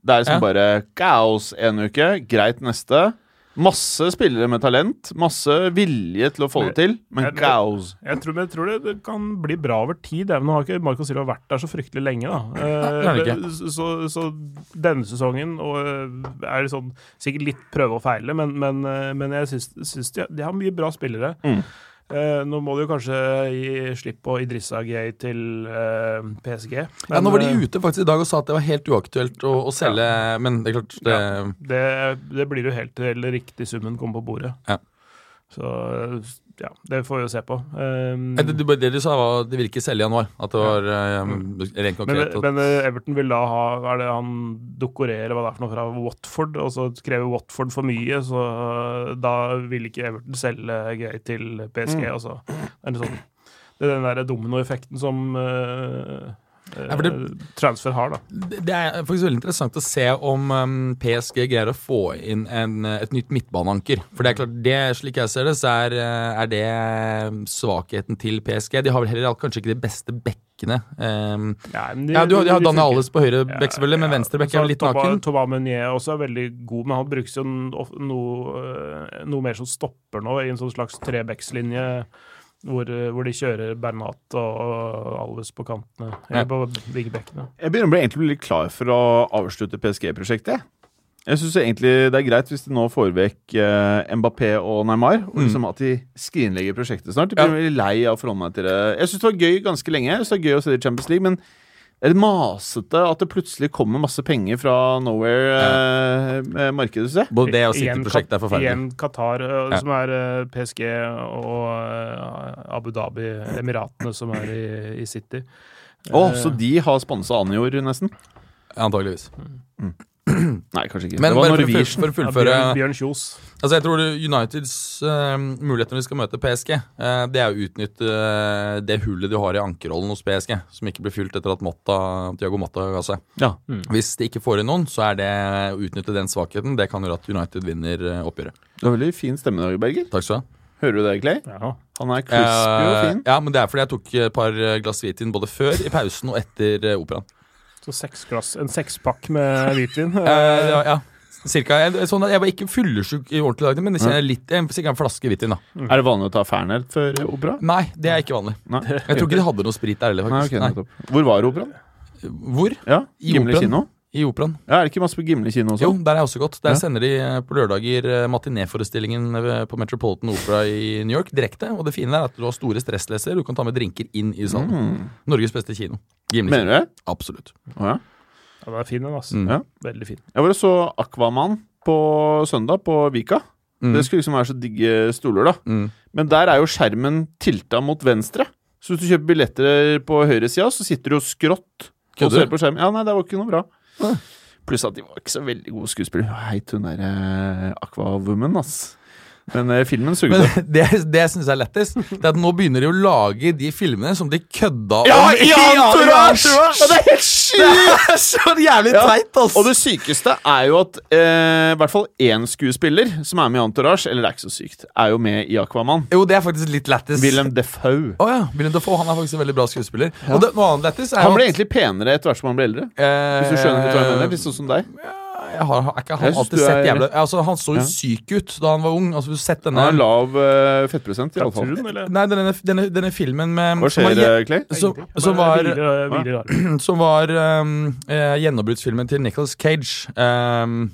Det er liksom Ja. bare kaos en uke, greit neste. Masse spillere med talent, masse vilje til å få det til, men Jeg- kaos. Jeg tror, jeg tror det, det kan bli bra over tid. det. Nå har ikke Marco Silva vært der så fryktelig lenge. da. Eh, så, så denne sesongen og, eh, er det sånn, sikkert litt prøve og feile, men, men, eh, men jeg syns, syns de, de har mye bra spillere. Mm. Eh, nå må de jo kanskje gi slipp på Idrissa Gay til eh, PSG. Ja, Nå var de eh, ute faktisk i dag og sa at det var helt uaktuelt å, å selge, men det er klart det, Ja. det, det blir jo helt til riktig summen kommer på bordet. Ja. Så ja, det får vi jo se på. Um, det, det, det du sa, var at de vil ikke selge i januar. At det var eh, rent Men, konkret. at- men eh, Everton vil da ha Er det han Dokoré eller hva det er for noe fra Watford? Og så krever Watford for mye, så eh, da vil ikke Everton selge gøy til PSG. Mm. Altså. Det er sånn Det er den der dominoeffekten som eh, Ja, for det- eh, transfer har, da. Det er faktisk veldig interessant å se om um, PSG greier å få inn en, et nytt midtbaneanker. For det er klart, det, slik jeg ser det, så er, eh, er det svakheten til PSG. De har vel heller kanskje ikke de beste bekkene. Um, Ja, de- ja, du har, de har Daniel Alles på høyre Ja, bekk, selvfølgelig, men ja. venstre bekk er litt naken. Thomas Meunier også er veldig god, men han brukes jo noe, noe mer som stopper nå, i en sånn slags trebeckslinje. Hvor, øh, hvor de kjører Bernat og, og Alves på kantene. Eller på vingbekkene. Jeg begynner å bli egentlig litt klar for å avslutte PSG-prosjektet. Jeg syns egentlig det er greit hvis de nå får vekk eh, Mbappé og Neymar, og liksom at de skrinlegger prosjektet snart. Ja. blir veldig lei av å forholde meg til det. Jeg syns det var gøy ganske lenge. Jeg synes det var gøy å se det i Champions League, men det er det masete at det plutselig kommer masse penger fra nowhere eh, med markedet, synes jeg. Både det og City-prosjektet er forferdelig. Igjen Qatar, øh, Ja. som er øh, PSG, og Abu Dhabi, Emiratene, som er i, i City. Å, Eh, så de har sponsa Anjor, nesten? Antageligvis. Nei, kanskje ikke. Men det var bare for, Norwegian. for å ja, fullføre Bjørn, Bjørn Kjos. Altså jeg tror Uniteds uh, mulighet når de skal møte PSG, uh, det er å utnytte uh, det hullet de har i ankerrollen hos PSG, som ikke blir fylt etter at Motta, Thiago Motta ga seg. Ja. Hvis de ikke får inn noen, så er det å utnytte den svakheten. Det kan gjøre at United vinner eh, oppgjøret. Du har veldig fin stemme Norge Berger. Takk skal du ha. Hører du det, Clay? Ja. Han er crispy og Eh, fin. ja, men det er fordi jeg tok et par glass hvitvin både før, i pausen og etter eh, operaen. Så seks glass, en sekspakk med hvitvin. Eh, ja, ja, cirka. Jeg, sånn at jeg var ikke fyllesyk i ordentlig dag, men jeg kjenner litt, jeg, sikkert en flaske hvitvin, da. Er det vanlig å ta Fernet før opera? Nei, det er ikke vanlig. Nei. Jeg tror ikke de hadde noe sprit der heller, Nei, faktisk. Nei. nettopp. Hvor var operaen? Hvor? Ja, I Gimle kino? I operaen. Ja, Er det ikke masse på Gimle kino også? Jo, der er jeg også godt. Der Ja. sender de eh, på lørdager eh, matinéforestillingen på Metropolitan Opera i New York direkte. Og det fine er at du har store stressleser, du kan ta med drinker inn i salen. Mm. Norges beste kino. Gimle Mener du det? Absolutt. Å, ja. Ja, den er fin, den. altså. Mm. Ja. Veldig fin. Jeg var og så Aquaman på søndag på Vika. Mm. Det skulle liksom være så digge stoler, da. Mm. Men der er jo skjermen tilta mot venstre. Så hvis du kjøper billetter på høyresida, så sitter du jo skrått og ser på skjermen. Ja, nei, det var ikke noe bra. Pluss at de var ikke så veldig gode skuespillere. Heit hun derre Aqua Woman, ass. Men eh, filmen sugde. Men det, det jeg syns er lettest, Det er at nå begynner de å lage de filmene som de kødda Ja, om i Entourage! Ja, det er helt sjukt! Det er så jævlig Ja, teit, ass! Og det sykeste er jo at eh, i hvert fall én skuespiller som er med i Entourage, eller det er ikke så sykt, er jo med i Aquaman. Jo, det er faktisk litt lættis. Willem Defoe. Oh, ja, Willem Dafoe han er faktisk en veldig bra skuespiller. Og det, noe annet lættis er Han ble egentlig penere etter hvert som han ble eldre. eh, Hvis du skjønner litt hva jeg mener. Litt sånn som deg. Jeg har, er ikke han alltid sett er- jævlig altså, Han så jo Ja. syk ut da han var ung. Altså, sett Han denne har lav uh, fettprosent, iallfall. Nei, denne, denne, denne filmen med Hva som var, skjer, eh, Clay? som, som var, som var, som var um, gjennombruddsfilmen til Nicholas Cage. Um,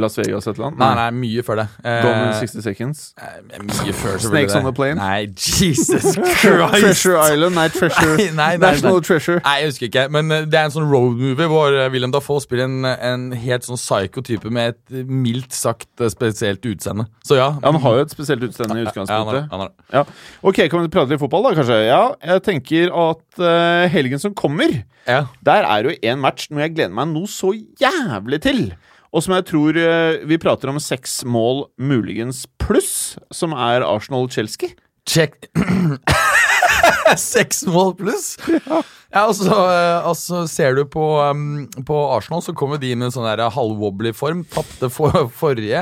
Las Vegas et eller annet? nei, nei, mye før det. Eh, Gone in 60 Seconds? Nei, mye før, så Snakes det. on the plane? Nei, Jesus Christ! Treasure Island? Nei, Treasure Nei, nei, National. Treasure. Nei, jeg husker ikke. Men eh, det er en sånn road movie hvor William Dafoe spiller en, en helt sånn psycho type med et eh, mildt sagt eh, spesielt utseende. Så ja. Han har jo et spesielt utseende i utgangspunktet. Ja, han har- det han har- Ok, kan vi prate litt fotball, da, kanskje? Ja, jeg tenker at uh, helgen som kommer ja. Der er jo en match noe jeg gleder meg noe så jævlig til. Og som jeg tror eh, Vi prater om seks mål, muligens pluss, som er Arsenal-Chelsea. Check Seks mål pluss? Ja, og så, altså, og ser du på, um, på Arsenal, så kommer de med en sånn der halvwobbly form. Tapte for, forrige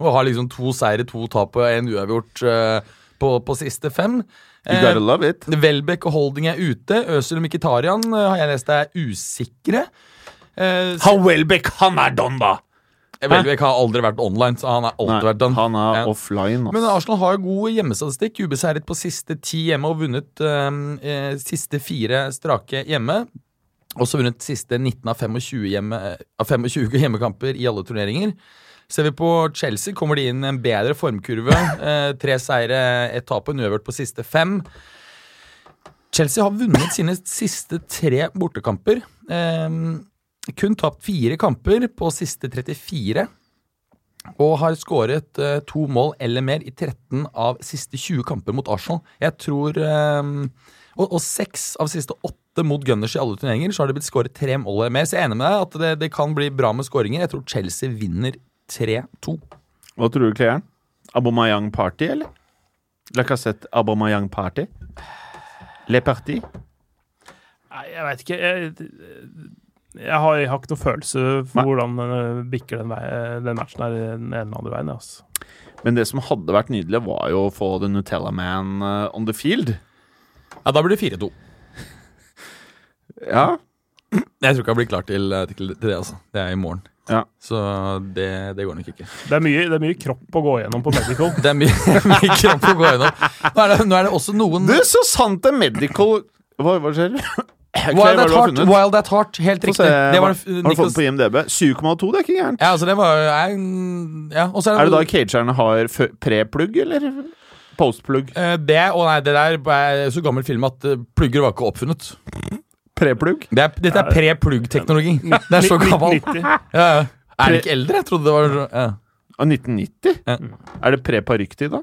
og har liksom to seire, to tap og en uavgjort uh, på, på siste fem. You gotta love it. Welbeck og Holding er ute. Øzil og Mkhitaryan eh, har jeg lest er usikre. Eh, så- Han Welbeck, han er don, da! Welbeck har aldri vært online, så han har alltid Nei, vært done. han er Ja. offline. Men. Arsenal har jo god hjemmestatistikk. Ubeseiret på siste ti hjemme og vunnet eh, eh, siste fire strake hjemme. Også vunnet siste 19 av 25, hjemme, av 25 hjemmekamper i alle turneringer. Ser vi på Chelsea, kommer de inn en bedre formkurve. Eh, tre seire, ett tap og uavgjort på siste fem. Chelsea har vunnet sine siste tre bortekamper. Eh, kun tapt fire kamper på siste 34 og har skåret eh, to mål eller mer i 13 av siste 20 kamper mot Arsenal. Jeg tror eh, og, og seks av siste åtte mot Gunners i alle turneringer, så har det blitt skåret tre mål eller mer. Så jeg er enig med deg at det, det kan bli bra med skåringer. Jeg tror Chelsea vinner 3-2. Hva tror du, Kleeren? Abomayang Party, eller? La Cassette Abomayang Party? Le Parti? Nei, jeg veit ikke. Jeg, jeg, har, jeg har ikke noe følelse for Nei. hvordan den bikker den, vei, den matchen her den ene eller andre veien. Altså. Men det som hadde vært nydelig, var jo å få The Nutella Man eh, on the field. Ja, da blir det 4-2. Ja. Jeg tror ikke jeg blir klar til, til, til det, altså. Det er i morgen. Ja. Så det, det går nok ikke. Det, er mye, det er mye kropp å gå gjennom på medical. Det er mye, mye kropp å gå gjennom. Nå er det, nå er det også noen Du, så sant det medical Hva, hva skjer? Wild at Heart. Wild at Heart, helt riktig. Det var Har du fått den på IMDb? 7,2, det er ikke gærent. Ja, altså det var en- Ja, er, det, Er det da cagerne har pre-plugg, eller post-plugg? Eh, Det, å nei, det der er så gammel film at eh, plugger var ikke oppfunnet. Pre-plugg? Det er, dette er pre-plugg-teknologi. Det er så gammel. Ja. Er det ikke eldre? Jeg trodde det var ja. 1990? Ja. Er det pre-parykktid, da?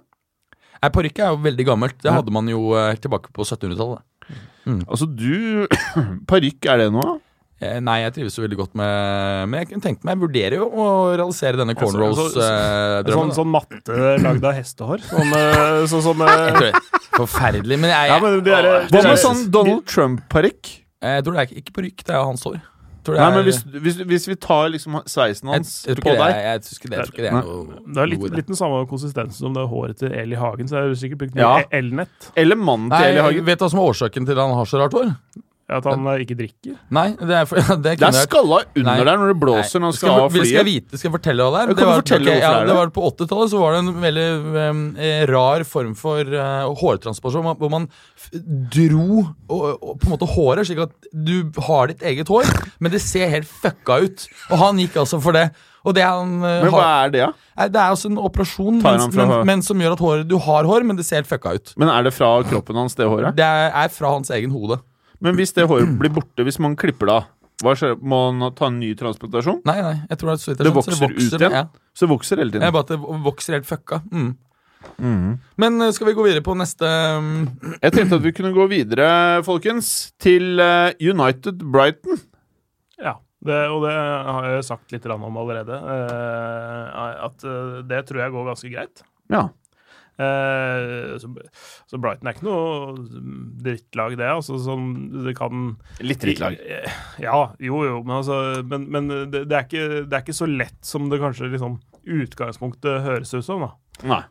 Nei, Parykk er jo veldig gammelt. Det hadde man jo eh, tilbake på 1700-tallet. Altså, du Parykk, er det noe? Eh, Nei, jeg trives jo veldig godt med Men jeg kunne tenkt meg, jeg vurderer jo å realisere denne så- så- Sånn, cornrows-drømmen. sånn matte lagd av hestehår. Sånn, eh, sånn som eh, jeg er forferdelig, men jeg, Ja, men det er- Hva det med sånn Donald Trump-parykk? Jeg tror det er ikke- ikke parykk, det er hans hår. Jeg tror det Nei, er- men hvis, hvis, hvis vi tar liksom sveisen hans jeg, jeg på deg jeg tror ikke det, jeg tror ikke det er noe Det er litt, litt den samme konsistensen som det håret til Eli Hagen, så er det sikkert brukt Ja. elnett. Eller mannen til Eli Hagen. Vet du hva som er årsaken til at han har så rart hår? At han eh, ikke drikker. Nei, det er, for, det Det er skalla under Nei. der når det blåser når han skal skal, vi skal jeg vite, skal jeg fortelle hva det er? Det var, fortelle ok, ja, det var På 80-tallet så var det en veldig um, rar form for uh, hvor man- hvor man dro og, og, på en måte håret, slik at du har ditt eget hår, men det ser helt fucka ut. Og han gikk altså for det. Og det han eh, Men hva har, er det, da? Nei, Det er altså en operasjon men, men, men som gjør at håret, du har hår, men det ser helt fucka ut. Men er det fra kroppen hans, det håret? Det er, er fra hans egen hode. Men hvis det håret blir borte, hvis man klipper det av, Hva skjer? Må han ta en ny transplantasjon? Nei, nei, jeg tror det, er så vidt Det skjønner, så vokser ut igjen? Ja. Så det vokser hele Det er bare at det vokser helt fucka. Mm. Mhm. Men eh, skal vi gå videre på neste um, Jeg tenkte at vi kunne gå videre, folkens, til eh, United Brighton. Ja, det, og det har jeg sagt litt om allerede. eh, at det tror jeg går ganske greit. Ja. Eh, så, så Brighton er ikke noe drittlag, det. Altså, sånn, det kan Litt drittlag. Ja, jo, jo, men, altså, men, men det, det, er ikke, det er ikke så lett som det kanskje liksom utgangspunktet høres ut som. da.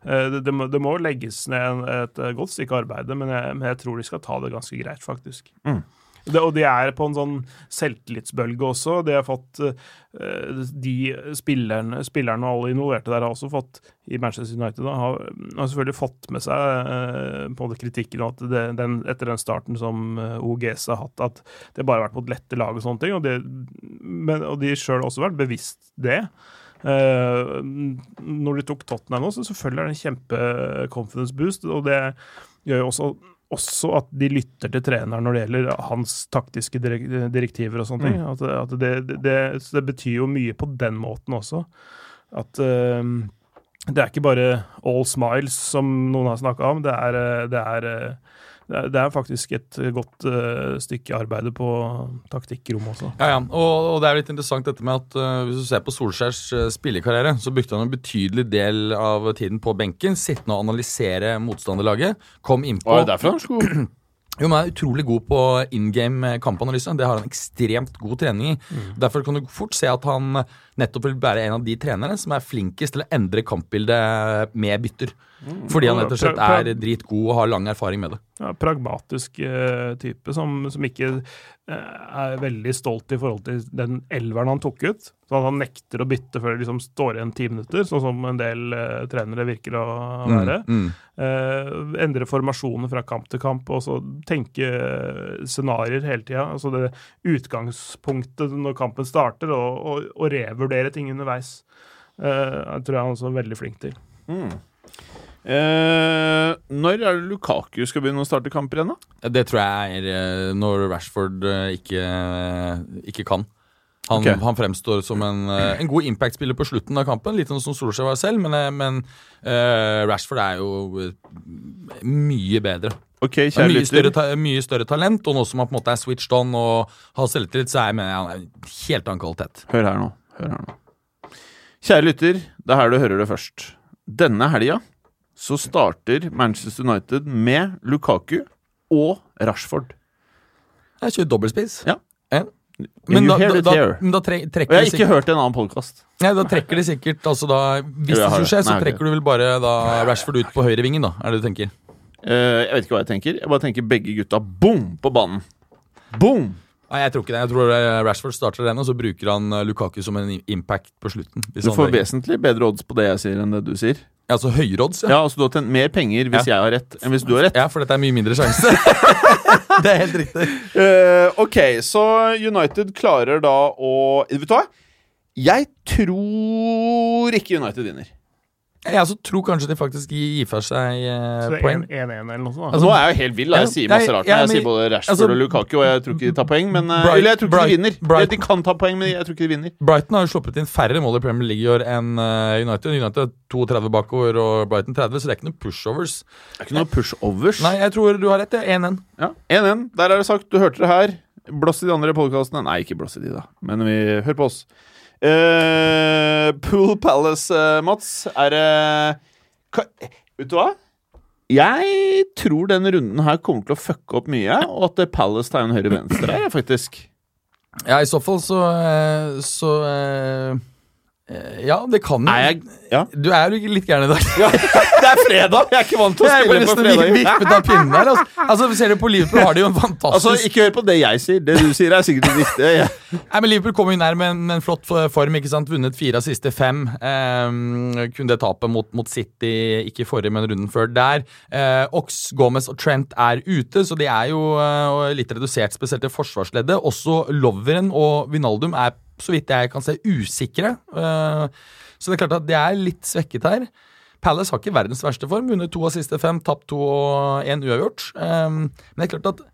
Eh, Det, det, må, det må legges ned et eh, godt stykke arbeid, men jeg, men jeg tror de skal ta det ganske greit, faktisk. Mm. Det, og de er på en sånn selvtillitsbølge også. De har fått eh, De spillerne, spillerne og alle involverte der har også fått i Manchester United da, har, har selvfølgelig fått med seg eh, på det kritikken at det, den, etter den starten som eh, OGS har hatt, at det bare har vært mot lette lag og sånne ting. Og, det, men, og de sjøl har også vært bevisst det. Uh, når de tok Tottenham nå, så selvfølgelig er det en kjempe-confidence boost, og det gjør jo også, også at de lytter til treneren når det gjelder hans taktiske direktiver og sånne ting. At, at det, det, det betyr jo mye på den måten også. At uh, det er ikke bare all smiles, som noen har snakka om. Det er, eh, det, er, eh, det er, faktisk et godt uh, stykke arbeid på taktikkrommet også. Ja, ja. Og, og det er litt interessant dette med at uh, hvis du ser på Solskjærs uh, spillekarriere, så brukte han en betydelig del av tiden på benken, sittende og analysere motstanderlaget. Kom innpå Og er det derfor han slo? Jo, men er utrolig god på in game kampanalyse. Det har han ekstremt god trening i. Derfor kan du fort se at han nettopp vil være en av de trenerne som er flinkest til å endre kampbildet med bytter. Fordi han rett og slett er dritgod og har lang erfaring med det. ja, pragmatisk eh, type som, som ikke eh, er veldig stolt i forhold til den elveren han tok ut. Så han nekter å bytte før det liksom står igjen ti minutter, sånn som en del eh, trenere virker å være. Mm. Eh, endre formasjoner fra kamp til kamp, og så tenke eh, scenarioer hele tida. Altså det utgangspunktet når kampen starter, og, og, og revurdere ting underveis. Eh, jeg tror jeg han er også veldig flink til. Mm. Eh, når er det Lukaku skal begynne å starte kamper igjen, da? Det tror jeg er eh, når Rashford eh, ikke, ikke kan. Han, okay. han fremstår som en, eh, en god impact-spiller på slutten av kampen, litt sånn som Solskjær var selv, men, eh, men eh, Rashford er jo eh, mye bedre. Okay, kjære mye større, mye større talent, og nå som han på en måte er switched on og har selvtillit, så er jeg med han er en helt annen kvalitet. Hør her nå. Hør her nå. Kjære lytter, det er her du hører det først. Denne helga så starter Manchester United med Lukaku og Rashford. Jeg kjører dobbeltspiss. Ja. En. Men da, da, da, da tre, Og jeg har ikke hørt en annen podkast. Da trekker de sikkert altså da, Hvis det skjer skulle skje, så trekker du vel bare da Rashford ut på høyrevingen, da? Er det du tenker? Uh, jeg vet ikke hva jeg tenker. Jeg bare tenker begge gutta boom på banen. Boom! Nei, jeg tror ikke det. Jeg tror eh, Rashford starter den, og så bruker han eh, Lukaku som en impact på slutten. Du får vesentlig bedre odds på det jeg sier, enn det du sier. Ja, altså høyere odds, ja. Ja, altså Du har tjent mer penger hvis jeg har rett, enn hvis du har rett. Ja, for dette er mye mindre sjanse. det er helt riktig. Uh, ok, så United klarer da å Vet du hva? Jeg tror ikke United vinner. Jeg altså, tror kanskje de faktisk gir fra seg eh, Så det er poeng. 1-1 eller noe sånt. Altså, nå er jeg jo helt vill. Jeg sier masse rart. ja, Jeg men- sier både Rashford altså- og Lukaku, og jeg tror ikke de tar poeng. Men, eh, Bright- eller jeg tror ikke de vinner. Bright- De kan ta poeng, men jeg tror ikke de vinner. Brighton har jo sluppet inn færre mål i Premier League i år enn eh, United. United er 32 bakover og Brighton 30, så det er ikke noen pushovers. Det er ikke noen pushovers. Nei, jeg tror du har rett. det er 1-1. Ja, 1-1. Der er det sagt. Du hørte det her. Blås i de andre podkastene. Nei, ikke blås i de, da. Men vi hør på oss. Eh, Pool Palace, uh, Mats, er det uh, Vet du hva? Jeg tror denne runden her kommer til å fucke opp mye, og at eh, Palace tar en høyre-venstre her, faktisk. Ja, i så fall så Så Ja, det kan jo Ja. Du er jo litt gæren i dag. Det er fredag! Jeg er ikke vant til å spille på fredag. vippet av pinnen her. Altså, altså ser du på Liverpool, har de jo en fantastisk Altså, ikke hør på det jeg sier. Det du sier, er sikkert riktig. Ja. Nei, men Liverpool kom jo nær med en, en flott form. ikke sant? Vunnet fire av siste fem. Eh, kunne det tapet mot, mot City, ikke forrige, men runden før der. Eh, Ox, Gomez og Trent er ute, så de er jo eh, litt redusert, spesielt i forsvarsleddet. Også Loveren og Vinaldum er, så vidt jeg kan se, usikre. Eh, så det er klart at de er litt svekket her. Palace har ikke verdens verste form. Vunnet to av siste fem, tapt to og én uavgjort. Um, men det er klart at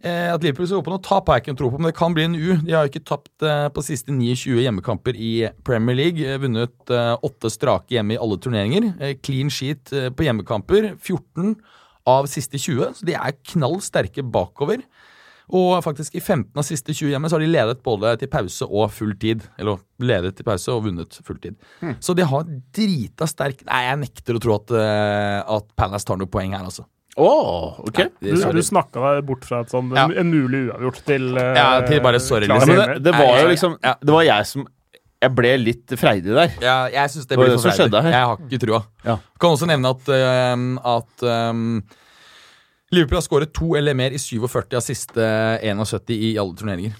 Eh, at Liverpool skal gå på noe tap, har jeg ikke en tro på, men det kan bli en U. De har ikke tapt eh, på siste 29 hjemmekamper i Premier League. Eh, vunnet åtte strake hjemme i alle turneringer. Clean sheet på hjemmekamper. 14 av siste 20, så de er knall sterke bakover. Og faktisk i 15 av siste 20 hjemme så har de ledet både til pause og full tid. Eller ledet til pause og vunnet full tid. Så de har drita sterk Nei, jeg nekter å tro at, eh, at Palace tar noe poeng her, altså. Oh, ok. Det- Du, du snakka deg bort fra et sånn, Ja. en mulig uavgjort til uh, Ja, til bare sorry, Ja, liksom. det, det var jo liksom ja. Det var jeg som Jeg ble litt freidig der. Ja, jeg syns det ble blir det som for skjedde freidig. her? Jeg har ikke trua. Ja. Kan også nevne at, uh, at øhm, Liverpool har skåret to eller mer i 47 av siste 71 i alle turneringer.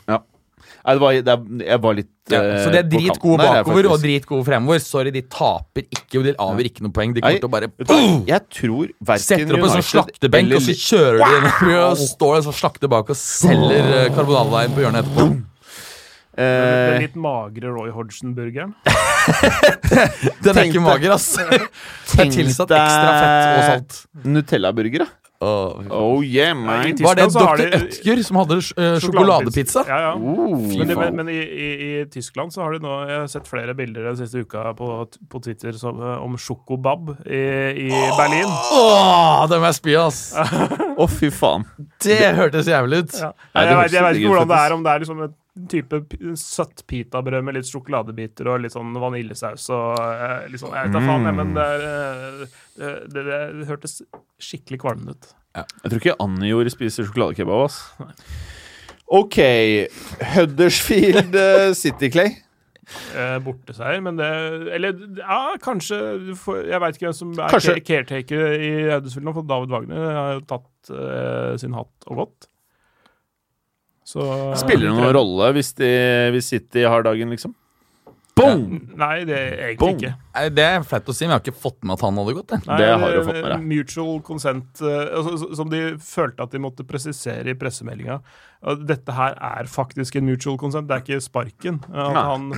Nei, det var, det, jeg var litt Ja, eh, så de er dritgode bakover og dritgode fremover. Sorry, de taper ikke, og de avgjør ikke noe poeng. De kommer til å bare boom! Jeg tror verken Setter opp en sånn slaktebenk, eller og så kjører de inn og står en sånn slakter bak og selger øh, på hjørnet etterpå. Den, eh, litt magre Roy Hodgson-burgeren. Den er ikke mager, ass. Det er tilsatt ekstra fett og salt. Nutella-burger, da. Oh yeah, man. Var det de- Ødger som hadde uh, sjokoladepizza? Ja, ja. Oh, Men, det, men, men i, i, i Tyskland så har de nå Jeg har sett flere bilder den siste uka på, på Twitter som, eh, om sjokobab i, i Berlin. Åh, det må jeg spy, ass. Å, fy faen. Det hørtes jævlig ut. Ja. Nei, det jeg, vet, jeg vet ikke hvordan det er, om det er liksom en type søtt pitabrød med litt sjokoladebiter og litt sånn vaniljesaus og litt sånn Jeg vet da faen, jeg, men det, er, eh, det, det, det hørtes skikkelig kvalmende ut. Jeg tror ikke Anjor spiser sjokoladekebab, ass. OK. Huddersfield eh, City, Clay. Eh, borteseier, men det Eller ja, kanskje Jeg veit ikke hvem som er caretaker i Huddersfield nå, for David Wagner har jo tatt eh, sin hatt og gått. Så Spiller det noen rolle hvis, de, hvis City har dagen, liksom? Boom! Nei, det er egentlig Boom. ikke. Det er flaut å si, men jeg har ikke fått med at han hadde gått. Det, Nei, Det har du eh, fått med deg. Mutual consent, eh, altså, som de følte at de måtte presisere i pressemeldinga. Dette her er faktisk en mutual consent, det er ikke sparken. At han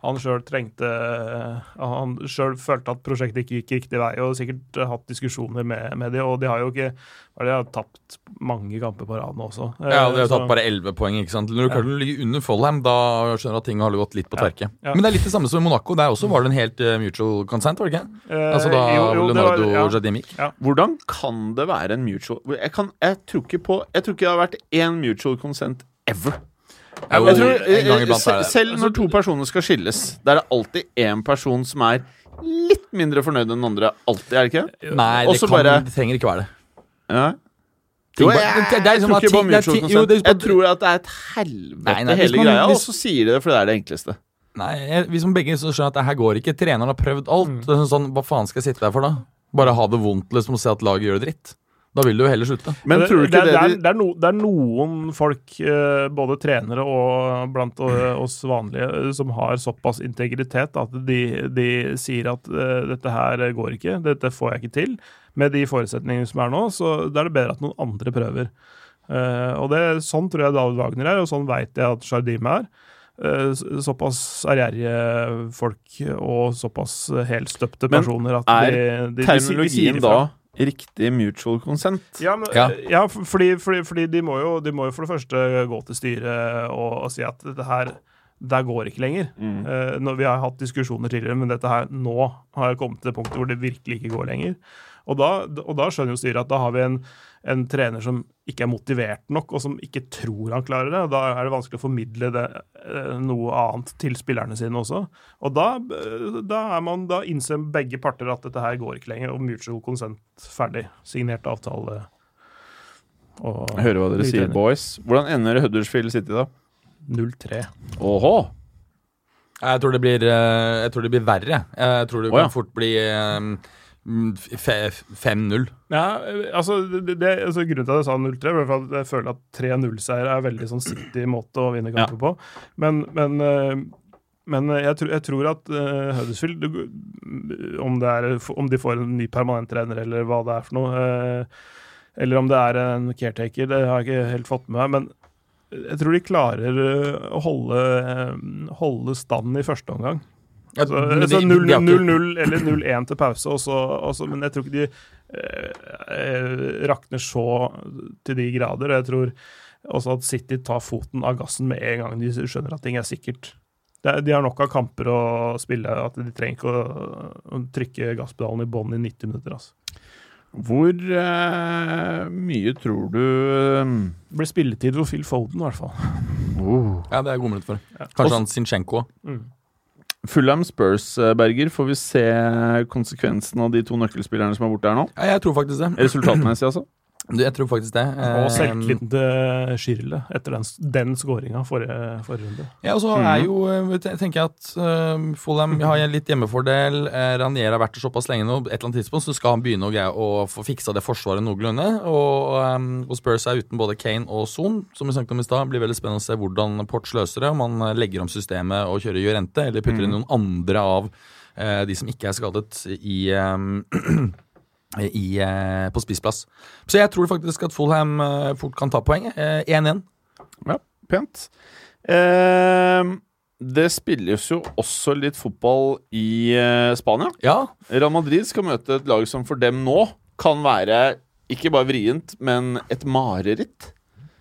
han sjøl trengte eh, Han sjøl følte at prosjektet ikke gikk riktig vei, og sikkert eh, hatt diskusjoner med, med de, og de har jo ikke det, De har tapt mange kamper på rad nå også. Eh, Ja, De har så- tatt bare 11 poeng. ikke sant? Når du klarer å ligge under Follheim, da skjønner du at ting har gått litt på Ja, tverke. ja. Men det er litt det samme som i Monaco. Der også var det en helt eh, mutual consent, var det ikke? Eh, Altså da jo, jo, Leonardo var- ja. Jardim gikk. Hvordan kan det være en mutual Jeg, kan, jeg tror ikke på Jeg tror ikke det har vært én mutual consent ever. Jo, Jeg tror, en gang iblant er det. selv når to personer skal skilles, det er det alltid én person som er litt mindre fornøyd enn den andre. Alltid, er det ikke? Nei, det, kan, bare- det trenger ikke være det. Ja. Jo, jeg, jeg tror at ikke på det er mutual consent. er Jeg tror at det er et helvete, Nei, nei, hele man- greia, og så sier de det fordi det er det enkleste. Nei, jeg, Hvis man begge skjønner at det her går ikke, treneren har prøvd alt. Mm. Det er sånn, Hva faen skal jeg sitte der for, da? Bare ha det vondt liksom, og se at laget gjør det dritt. Da vil du jo heller slutte. Men tror du ikke det, det, er, det, er no, det er noen folk, eh, både trenere og blant eh, oss vanlige, eh, som har såpass integritet at de, de sier at eh, dette her går ikke, dette får jeg ikke til. Med de forutsetningene som er nå, så da er det bedre at noen andre prøver. Eh, og det, Sånn tror jeg David Wagner er, og sånn veit jeg at Jardim er. Eh, så- såpass ærgjerrige folk og såpass helstøpte personer at er de, de, de, si- de sier terminologien ifra. da riktig mutual consent? Ja, men, Ja. ja. fordi, fordi, fordi de, må jo, de må jo for det første gå til styret og, og si at dette her det går ikke lenger. Mm. Uh, når vi har hatt diskusjoner tidligere, men dette her nå har jeg kommet til det punktet hvor det virkelig ikke går lenger. Og da, og da skjønner jo styret at da har vi en, en trener som ikke er motivert nok, og som ikke tror han klarer det. Da er det vanskelig å formidle det, eh, noe annet til spillerne sine også. Og da, eh, da, er man, da innser begge parter at dette her går ikke lenger, og mutual consent ferdig. Signert avtale. Og hører hva dere sier, trener. boys. Hvordan ender Huddersfield City, da? 0-3. Åhå! Jeg tror det blir, eh, jeg tror det blir verre. Jeg tror det oh, ja. kan fort bli 5-0. Ja, eh, altså, det, altså Grunnen til at jeg sa 0-3, var at jeg føler at 3-0-seier er veldig sånn City måte å vinne kamper på. Men, men, eh, men jeg, tror, jeg tror at uh, Huddersfield om, det er, om de får en ny permanent trener, eller hva det er for noe, uh, eller om det er en caretaker, det har jeg ikke helt fått med meg. men jeg tror de klarer eh, å holde, eh, holde stand i første omgang. Ja, Så, men så de- 0-0 de har ikke- eller 0-1 til pause, også, også, men jeg tror ikke de eh, eh, rakner så til de grader. og Jeg tror også at City tar foten av gassen med en gang de skjønner at ting er sikkert. Er, de har nok av kamper å spille, at de trenger ikke å, å trykke gasspedalen i bånn i 90 minutter. Altså. Hvor eh, mye tror du eh, Det blir spilletid for Phil Foden, i hvert fall. Ja, det er god mulighet for. Ja. Kanskje han Zinchenko. Mm. Fulham Spurs, eh, Berger. Får vi se konsekvensen av de to nøkkelspillerne som er borte her nå? Ja, jeg tror faktisk det. Resultatmessig, altså. Du, Jeg tror faktisk det. Og Eh, selvtilliten til Schirle etter den, den skåringa forrige, forrige runde. Ja, og så er jo eh, tenker jeg at uh, Fulham har en litt hjemmefordel. Ranier har vært der såpass lenge nå. Et eller annet tidspunkt så skal han begynne å greie å få fiksa det forsvaret noenlunde. Og, um, og Spurs er uten både Kane og Son, som vi snakket om i stad. Blir veldig spennende å se hvordan Ports løser det. Om han legger om systemet og kjører Jorente, eller putter inn noen andre av uh, de som ikke er skadet, i um, i, eh, på spissplass. Så jeg tror faktisk at Fulham eh, fort kan ta poenget. 1-1. Ja, Pent. Eh, det spilles jo også litt fotball i eh, Spania. Ja, Real Madrid skal møte et lag som for dem nå kan være ikke bare vrient, men et mareritt.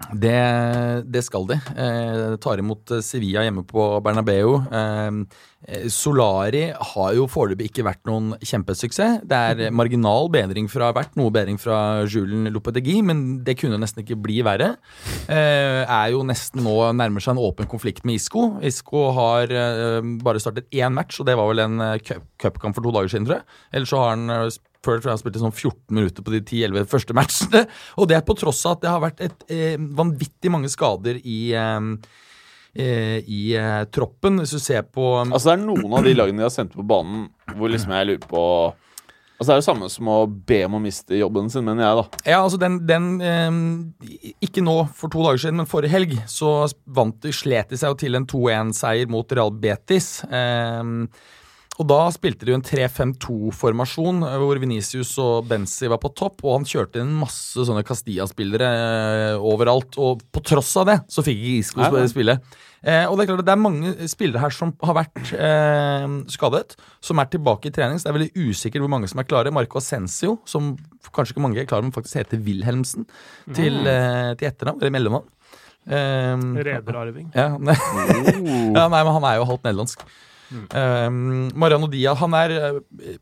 Det, det skal de. Eh, tar imot eh, Sevilla hjemme på Bernabeu. Eh, eh, Solari har jo foreløpig ikke vært noen kjempesuksess. Det er marginal bedring fra hvert, noe bedring fra Julen Lopetegui, men det kunne nesten ikke bli verre. Eh, er jo nesten nå nærmer seg en åpen konflikt med Isco. Isco har eh, bare startet én match, og det var vel en cup- cupkamp for to dager siden, tror jeg. Ellers så har han før tror jeg han spilte sånn 14 minutter på de 10-11 første matchene. Og det er på tross av at det har vært et eh, vanvittig mange skader i, eh, eh, i eh, troppen. Hvis du ser på Altså Det er noen av de lagene de har sendt på banen hvor liksom jeg lurer på Altså Det er jo samme som å be om å miste jobben sin, mener jeg, da. Ja, altså den, den eh, Ikke nå for to dager siden, men forrige helg så vant de, slet de seg jo til en 2-1-seier mot Real Betis. Eh, og da spilte de jo en 3-5-2-formasjon, eh, hvor Venicius og Benzi var på topp. Og han kjørte inn masse sånne Castilla-spillere eh, overalt. Og på tross av det så fikk ikke Isco Nei, spille. Eh, og Det er klart at det er mange spillere her som har vært eh, skadet, som er tilbake i trening. Så det er veldig usikkert hvor mange som er klare. Marco Ascencio, som kanskje ikke mange er klare, men faktisk heter Wilhelmsen til, eh, til etternavn, eller mellomnavn. Eh, Rederarving. ja, oh. ja, nei, men han er jo halvt nederlandsk. Um, Mariano Diaz han er eh,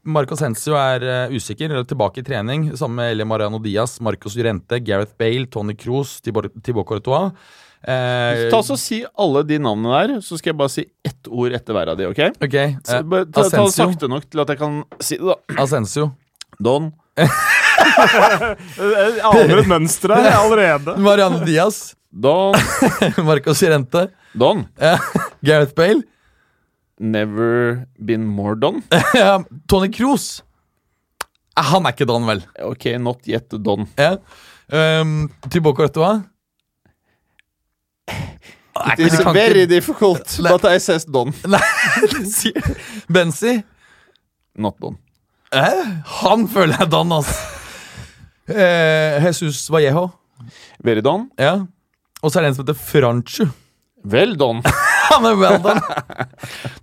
Marco Asensio er uh, usikker, eller tilbake i trening. Sammen med Elie Mariano Diaz, Marcos Llorente, Gareth Bale, Tony Cruz, Thibaut Courtois. Eh, Ta så Si alle de navnene der, så skal jeg bare si ett ord etter hver av de, OK? okay. eh, Så, bare ta, ta det sakte nok til at jeg kan si det, da. Asensio. Don. Jeg aner et mønster her allerede. Mariano Diaz. Don. Marcos Llorente. Don. Gareth Bale. Never been more done. Tony Cruz. Eh, Han er ikke Don, vel? OK, not yet Don. Ja. Um, Courtois. Nei, It is very difficult, but I says Don. Nei, Benzi. Not Don. Eh? Han føler jeg done, altså. Eh, Jesus Vallejo. Very Don. Ja. Og så er det en som heter Franchu. Vel Don. Han er well done.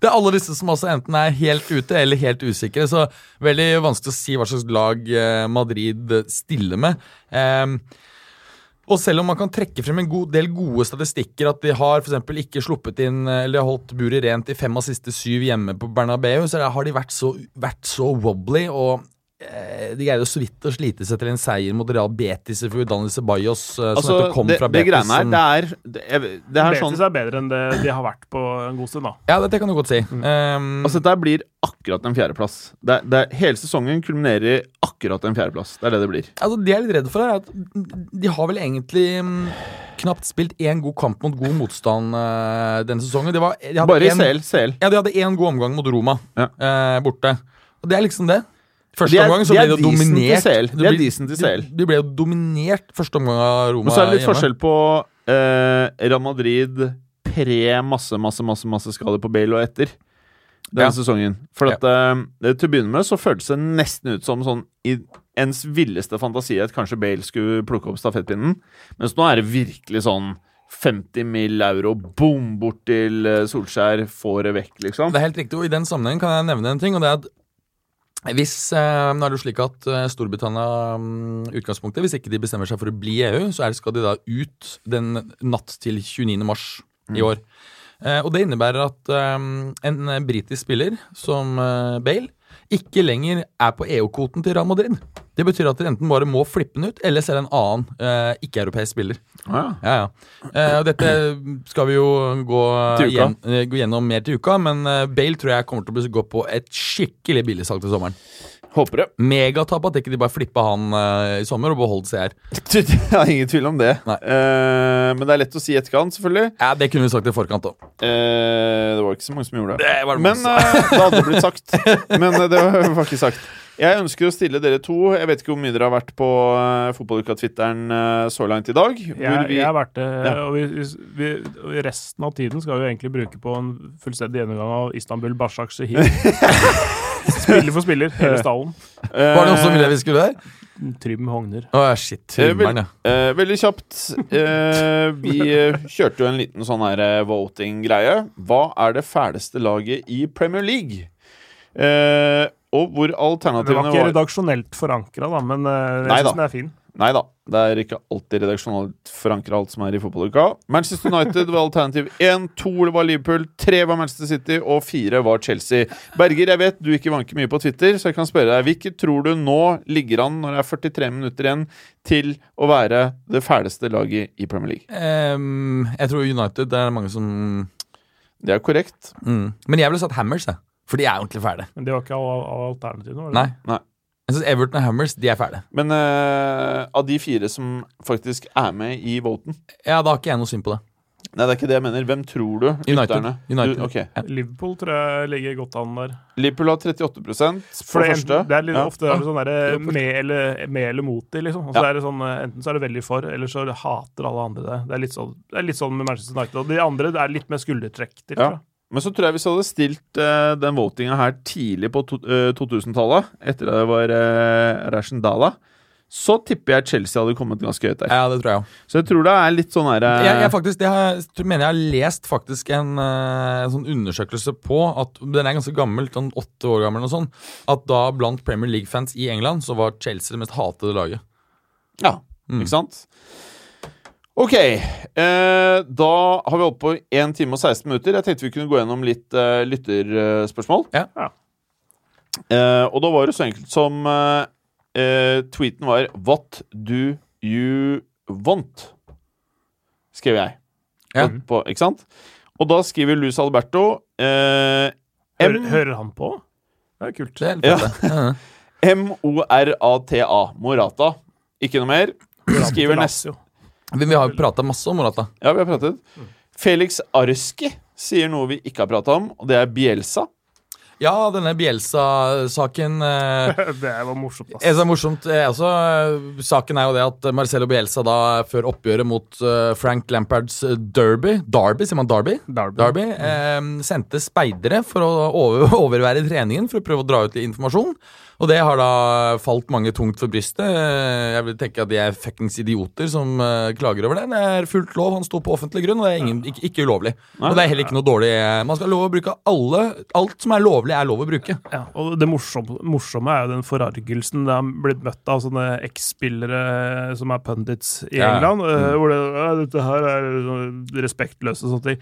Det er alle disse som også enten er helt ute eller helt usikre. Så veldig vanskelig å si hva slags lag eh, Madrid stiller med. Um, og selv om man kan trekke frem en god del gode statistikker, at de har for ikke sluppet inn eh, Eller holdt buret rent i fem av siste syv hjemme på Bernabeu, så har de vært så, vært så wobbly. og de greide så vidt å slite seg til en seier mot Real Betis for Ceballos, Altså, som Altså, kom det, fra det greiene her, det er Det er, det er sånn Betis er bedre enn det de har vært på en god stund, da. Ja, det, det kan du godt si. Ehm, Altså, dette blir akkurat en fjerdeplass. Det, det, er- hele sesongen kulminerer i akkurat en fjerdeplass. Det er det det blir. Altså, Det jeg er litt redd for, er at de har vel egentlig mm, knapt spilt én god kamp mot god motstand uh, denne sesongen. De var, de hadde Bare i. CL. Ja, de hadde én god omgang mot Roma Ja. uh, borte. Og det er liksom det. Første omgang så ble de jo decent i dominert. De Det er decent i CL. De, ble jo dominert første omgang av Roma hjemme. Men så er det litt hjemme. forskjell på eh, Real Madrid pre masse, masse, masse, masse skader på Bale og etter denne Ja. sesongen. For at uh, til å begynne med så føltes det nesten ut som sånn i ens villeste fantasi at kanskje Bale skulle plukke opp stafettpinnen. Mens nå er det virkelig sånn 50 mill. euro, boom, bort til eh, Solskjær, får det vekk, liksom. Det er helt riktig, og i den sammenhengen kan jeg nevne en ting, og det er at hvis, eh, nå er det jo slik at eh, Storbritannia mm, utgangspunktet, hvis ikke de bestemmer seg for å bli i EU, så det, skal de da ut den natt til 29. mars i år. Eh, og det innebærer at en britisk spiller som Bale ikke lenger er på EU-kvoten til Real Madrid. Det betyr at de enten bare må flippe den ut, eller selge en annen eh, ikke-europeisk spiller. Ah, ja. Ja, ja. Eh, og dette skal vi jo gå, igjen, eh, gå gjennom mer til uka, men eh, Bale tror jeg kommer til å gå på et skikkelig billigsalg til sommeren. Håper det. Megatap at ikke de bare flippa han uh, i sommer og beholdt CR. Jeg har ingen tvil om det. Nei. Eh, men det er lett å si i etterkant, selvfølgelig. Ja, Det kunne vi sagt i forkant òg. Uh, det var ikke så mange som gjorde det. Det var det Men eh, det hadde blitt sagt. Men eh, det var ikke sagt. Jeg ønsker å stille dere to. Jeg vet ikke hvor mye dere har vært på uh, fotballuka-twitteren uh, så langt i dag. Hvor Jeg, vi, jeg har vært det, Ja. og vi, vi, og resten av tiden skal vi egentlig bruke på en fullstendig gjennomgang av Istanbul Bashak Shehir. Spiller for spiller, hele stallen. eh, Var det noen som ville vi skulle der? Trym Hogner. Å shit. Trymmeren, ja. eh, veldig kjapt. Eh, vi eh, kjørte jo en liten sånn her eh, voting-greie. Hva er det fæleste laget i Premier League? Eh, og hvor Det var ikke var redaksjonelt forankra, da, men eh, Nei jeg da. syns den er fin. Nei da, det er ikke alltid redaksjonalt forankra alt som er i fotballuka. Manchester United var alternativ 1, 2 var Liverpool, 3 var Manchester City og 4 var Chelsea. Berger, jeg vet du ikke vanker mye på Twitter, så jeg kan spørre deg hvilket tror du nå ligger an, når det er 43 minutter igjen, til å være det fæleste laget i Premier League? Um, jeg tror United det er mange som Det er korrekt. mm. Men jeg ville satt Hammers, jeg. For de er ordentlig fæle. Men det var ikke alternativet nå? Nei. Nei. Jeg synes Everton og Hammers de er fæle. Men uh, av de fire som faktisk er med i voten Ja, Da har ikke jeg noe syn på det. Nei, det er ikke det jeg mener. Hvem tror du? United. United. Du, okay. Liverpool tror jeg ligger godt an der. Liverpool har 38 på For det, første. det er litt, Ja. ofte er det sånn der, med, eller, med eller mot de, liksom. Så Ja. er det sånn, eh, enten så er det veldig for, eller så hater alle andre det. Det er litt sånn, det er litt sånn med Manchester United. Og de andre det er litt mer skuldertrekk til. Ja. Men så tror jeg hvis jeg hadde stilt uh, den votinga her tidlig på to, eh, 2000-tallet, etter at det var uh, Rashendala, så tipper jeg Chelsea hadde kommet ganske høyt der. Ja, det tror jeg også. Så jeg tror det er litt sånn her eh, Jeg, jeg, faktisk, det har, jeg mener jeg har lest faktisk en, en sånn undersøkelse på at Den er ganske gammel, sånn åtte år gammel, og sånn, at da blant Premier League-fans i England så var Chelsea det mest hatede laget. Ja, Mm. ikke sant? Ok, eh, da har vi holdt på 1 time og 16 minutter. Jeg tenkte vi kunne gå gjennom litt eh, lytterspørsmål. Ja. Ja. Eh, og da var det så enkelt som eh, eh, tweeten var What do you want? Skrev jeg. Ja. På, ikke sant? Og da skriver Luis Alberto eh, Hører, M- hører han på? Det er kult. Det er helt M-O-R-A-T-A. Morata. Ikke noe mer. Skriver neste Lazio. Vi, har jo prata masse om Morata. Ja, vi har pratet. Felix Arski sier noe vi ikke har prata om, og det er Bielsa. Ja, denne Bielsa-saken eh, Det var morsomt, ass. er morsomt, eh, altså, Saken er jo det at Marcelo Bielsa da før oppgjøret mot eh, Frank Lampards eh, Derby Derby, sier man Derby? Derby. Derby eh, sendte speidere for å over, overvære treningen for å prøve å dra ut litt informasjon. Og det har da falt mange tungt for brystet. Jeg vil tenke at de er fuckings idioter som eh, klager over det. Det er fullt lov, han sto på offentlig grunn, og det er ingen, ikke, ikke ulovlig. Og det er heller ikke noe dårlig eh, Man skal ha lov å bruke alle Alt som er lovlig, er lov å bruke. Ja, og det morsomme, morsomme er jo den forargelsen det har blitt møtt av sånne eks-spillere som er pundits i Ja. England. eh, Mm. Hvor det, dette her er respektløse respektløst og sånne ting.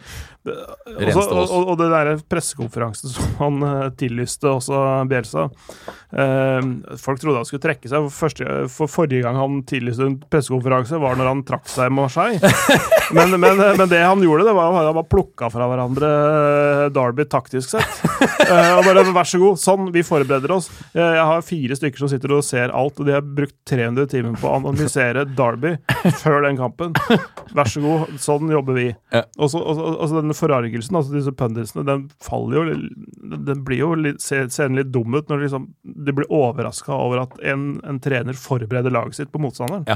Også, og, og, og den der pressekonferansen som han tillyste, også Bjelsa. eh, Folk trodde han skulle trekke seg. For, første, for forrige gang han tillyste en pressekonferanse, var når han trakk seg i Marseille. Men, men, men det han gjorde, det var at han bare plukka fra hverandre eh, Derby taktisk sett. Eh, og bare vær så god, sånn, vi forbereder oss. Eh, Jeg har fire stykker som sitter og ser alt, og de har brukt 300 timer på å analysere Derby før den kampen. Vær så god, sånn jobber vi. Og så denne forargelsen, altså disse punditsene, den faller jo Den blir jo litt, ser, ser litt dum ut når liksom, de blir overraska over at en, en trener forbereder laget sitt på motstanderen.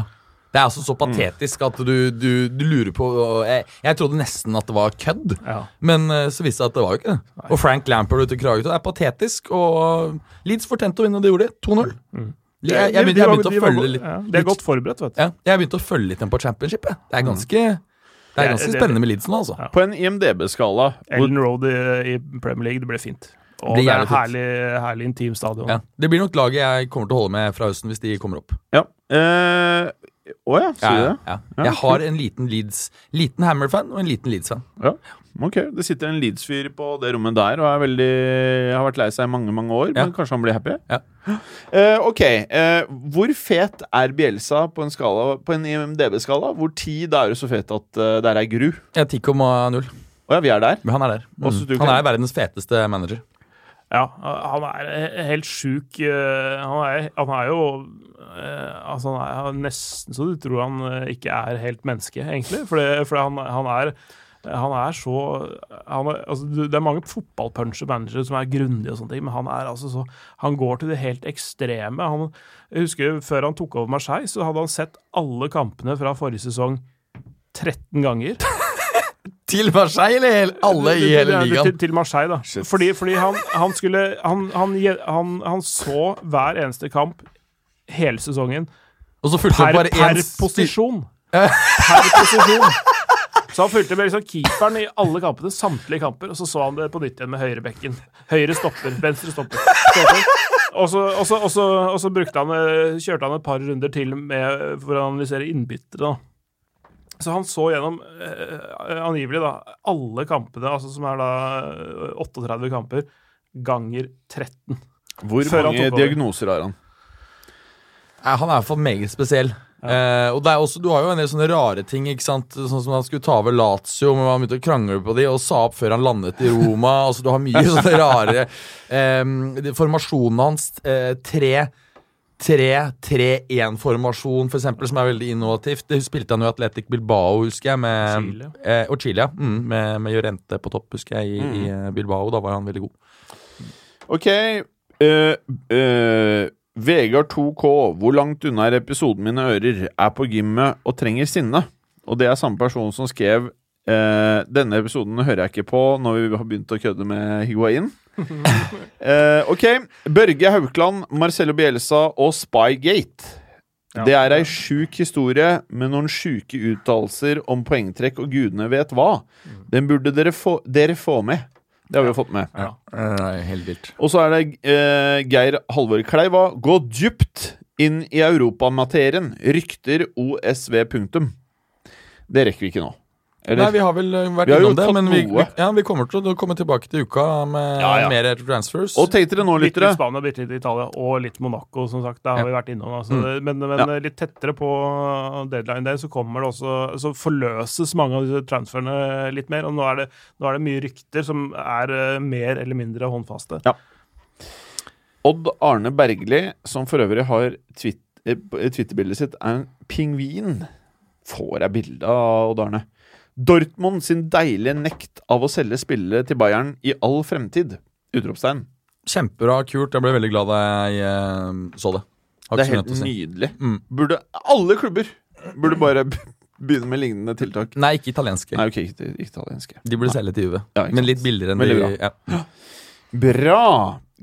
Det er altså så patetisk at du, du, du lurer på jeg, jeg trodde nesten at det var kødd, Ja. men eh, så viste det at det var jo ikke det. Og Frank Lampard ute i Kragerø det er patetisk, og Leeds fortjente å vinne, og det gjorde de. 2-0. Mm. Jeg, jeg, jeg, begynte, jeg begynte å følge litt ja, De er godt forberedt, vet du. ja, Jeg begynte å følge litt på championship. jeg. Det er ganske Det er ganske spennende med Leeds nå, altså. På en IMDb-skala Ellen Road i, i Premier League, det ble fint. Og det er en herlig, herlig intim stadion. Ja. Det blir nok laget jeg kommer til å holde med fra høsten hvis de kommer opp. Ja. Eh, Å ja, sier du det? ja. Ja, Jeg har en liten Leeds Liten Hammer-fan og en liten Leeds-fan. Ja. Ok, Det sitter en Leeds-fyr på det rommet der og er veldig, har vært lei seg i mange mange år, Ja. men kanskje han blir happy? Ja. Eh, ok, eh, Hvor fet er Bielsa på en, skala, på en IMDb-skala? Hvor ti da er du så fet at uh, det er gru? Tikk om uh, ja, vi er der. Men han er der. Mm. Han er verdens feteste manager. Ja, han er helt sjuk. eh, Han er, han er jo eh, Altså, han er nesten så du tror han eh, ikke er helt menneske, egentlig. For, det, han, er han er så altså, Det er mange fotballpuncher managere som er grundige, og sånne ting, men han er altså så Han går til det helt ekstreme. Han, jeg husker Før han tok over Marseille, så hadde han sett alle kampene fra forrige sesong 13 ganger. Til Marseille, eller alle i hele ligaen? Til, til Marseille, da. Fordi, fordi han, han skulle han, han, han, han så hver eneste kamp hele sesongen Og så fulgte per, bare per posisjon. Per posisjon. Så han fulgte med liksom keeperen i alle kampene, samtlige kamper, og så så han det på nytt igjen med høyrebekken. Høyre stopper, venstre stopper. stopper. Og så, brukte han, kjørte han et par runder til med, for å analysere innbyttere. da. Så han så gjennom eh, angivelig da, alle kampene, altså som er da eh, 38 kamper, ganger 13. Hvor Før mange diagnoser har han? Eh, Han er iallfall meget spesiell. Eh, og det er også, Du har jo en del sånne rare ting. ikke sant? Sånn som Han skulle ta over Lazio, men han begynte å krangle på de og sa opp før han landet i Roma. altså Du har mye sånne rare eh, Formasjonen hans eh, tre 3-3-1-formasjon, for eksempel, som er veldig innovativt. Det spilte han jo Atletic Bilbao, husker jeg. Med, Chile. Eh, og Chile, ja. Mm, med, med Jorente på topp, husker jeg, i, i eh, Bilbao. Da var han veldig god. Ok. Uh, uh, Vegard 2K, hvor langt unna er episoden mine ører? Er på gymmet og trenger sinne. Og det er samme person som skrev eh, Denne episoden hører jeg ikke på når vi har begynt å kødde med Higuain. uh, ok. Børge Haukland, Marcello Bielsa og Spygate. Det er ei sjuk historie med noen sjuke uttalelser om poengtrekk og gudene vet hva. Den burde dere få, dere få med. Det har vi jo fått med. Ja. Helt vilt. Og så er det uh, Geir Halvor Kleiva. Gå dypt inn i europamaterien. Rykter OSV. Punktum. Det rekker vi ikke nå. Eller? Nei, vi har vel eh, vært Vi innom det, men vi, vi, ja, vi kommer til å komme tilbake til uka med Ja, ja. mer transfers. Og tenk dere nå, lyttere. litt Spania, bitte litt Italia og litt Monaco, som sagt. Det har Ja. vi vært innom. Altså. Mm. Men, men Ja. litt tettere på deadline day så kommer det også Så forløses mange av disse transferene litt mer. Og nå er det, nå er det mye rykter som er eh, mer eller mindre håndfaste. Odd Arne Bergli, som for øvrig har eh, Twitter-bildet sitt, er en pingvin. Får jeg bilde av Odd Arne. Dortmund sin deilige nekt av å selge spillere til Bayern i all fremtid. Utropstegn. Kjempebra, kult. Jeg ble veldig glad da jeg eh, så det. Har Det er helt nydelig. Mm. Burde Alle klubber burde bare begynne med lignende tiltak. Nei, ikke italienske. Nei, ok, ikke, ikke italienske. De burde selge til Juve. Ja, men litt billigere enn Veldig de ja. Bra!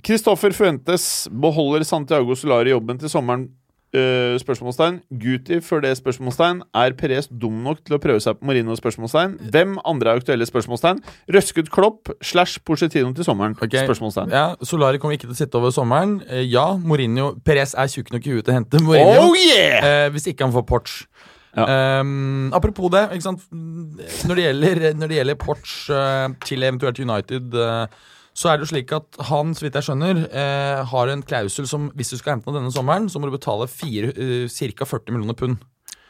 Kristoffer Fuentes beholder Santiago Solari jobben til sommeren? Eh, spørsmålstegn. Guti før det spørsmålstegn. Er Perez dum nok til å prøve seg på Marino? spørsmålstegn Hvem andre er aktuelle? spørsmålstegn Røsket Klopp slash Porcetino til sommeren? Okay. Spørsmålstegn. Ja, Solari kommer ikke til å sitte over sommeren. Uh, ja, Mourinho Perez er tjukk nok i huet til å hente Mourinho. Oh yeah! uh, hvis ikke han får Porch. Ja. Ehm, apropos det? Når det gjelder, når det gjelder Porch til eventuelt United, eh, så er det jo slik at han, så vidt jeg skjønner, eh, har en klausul som hvis du skal hente noe denne sommeren, så må du betale fire, eh, ca. 40 millioner pund.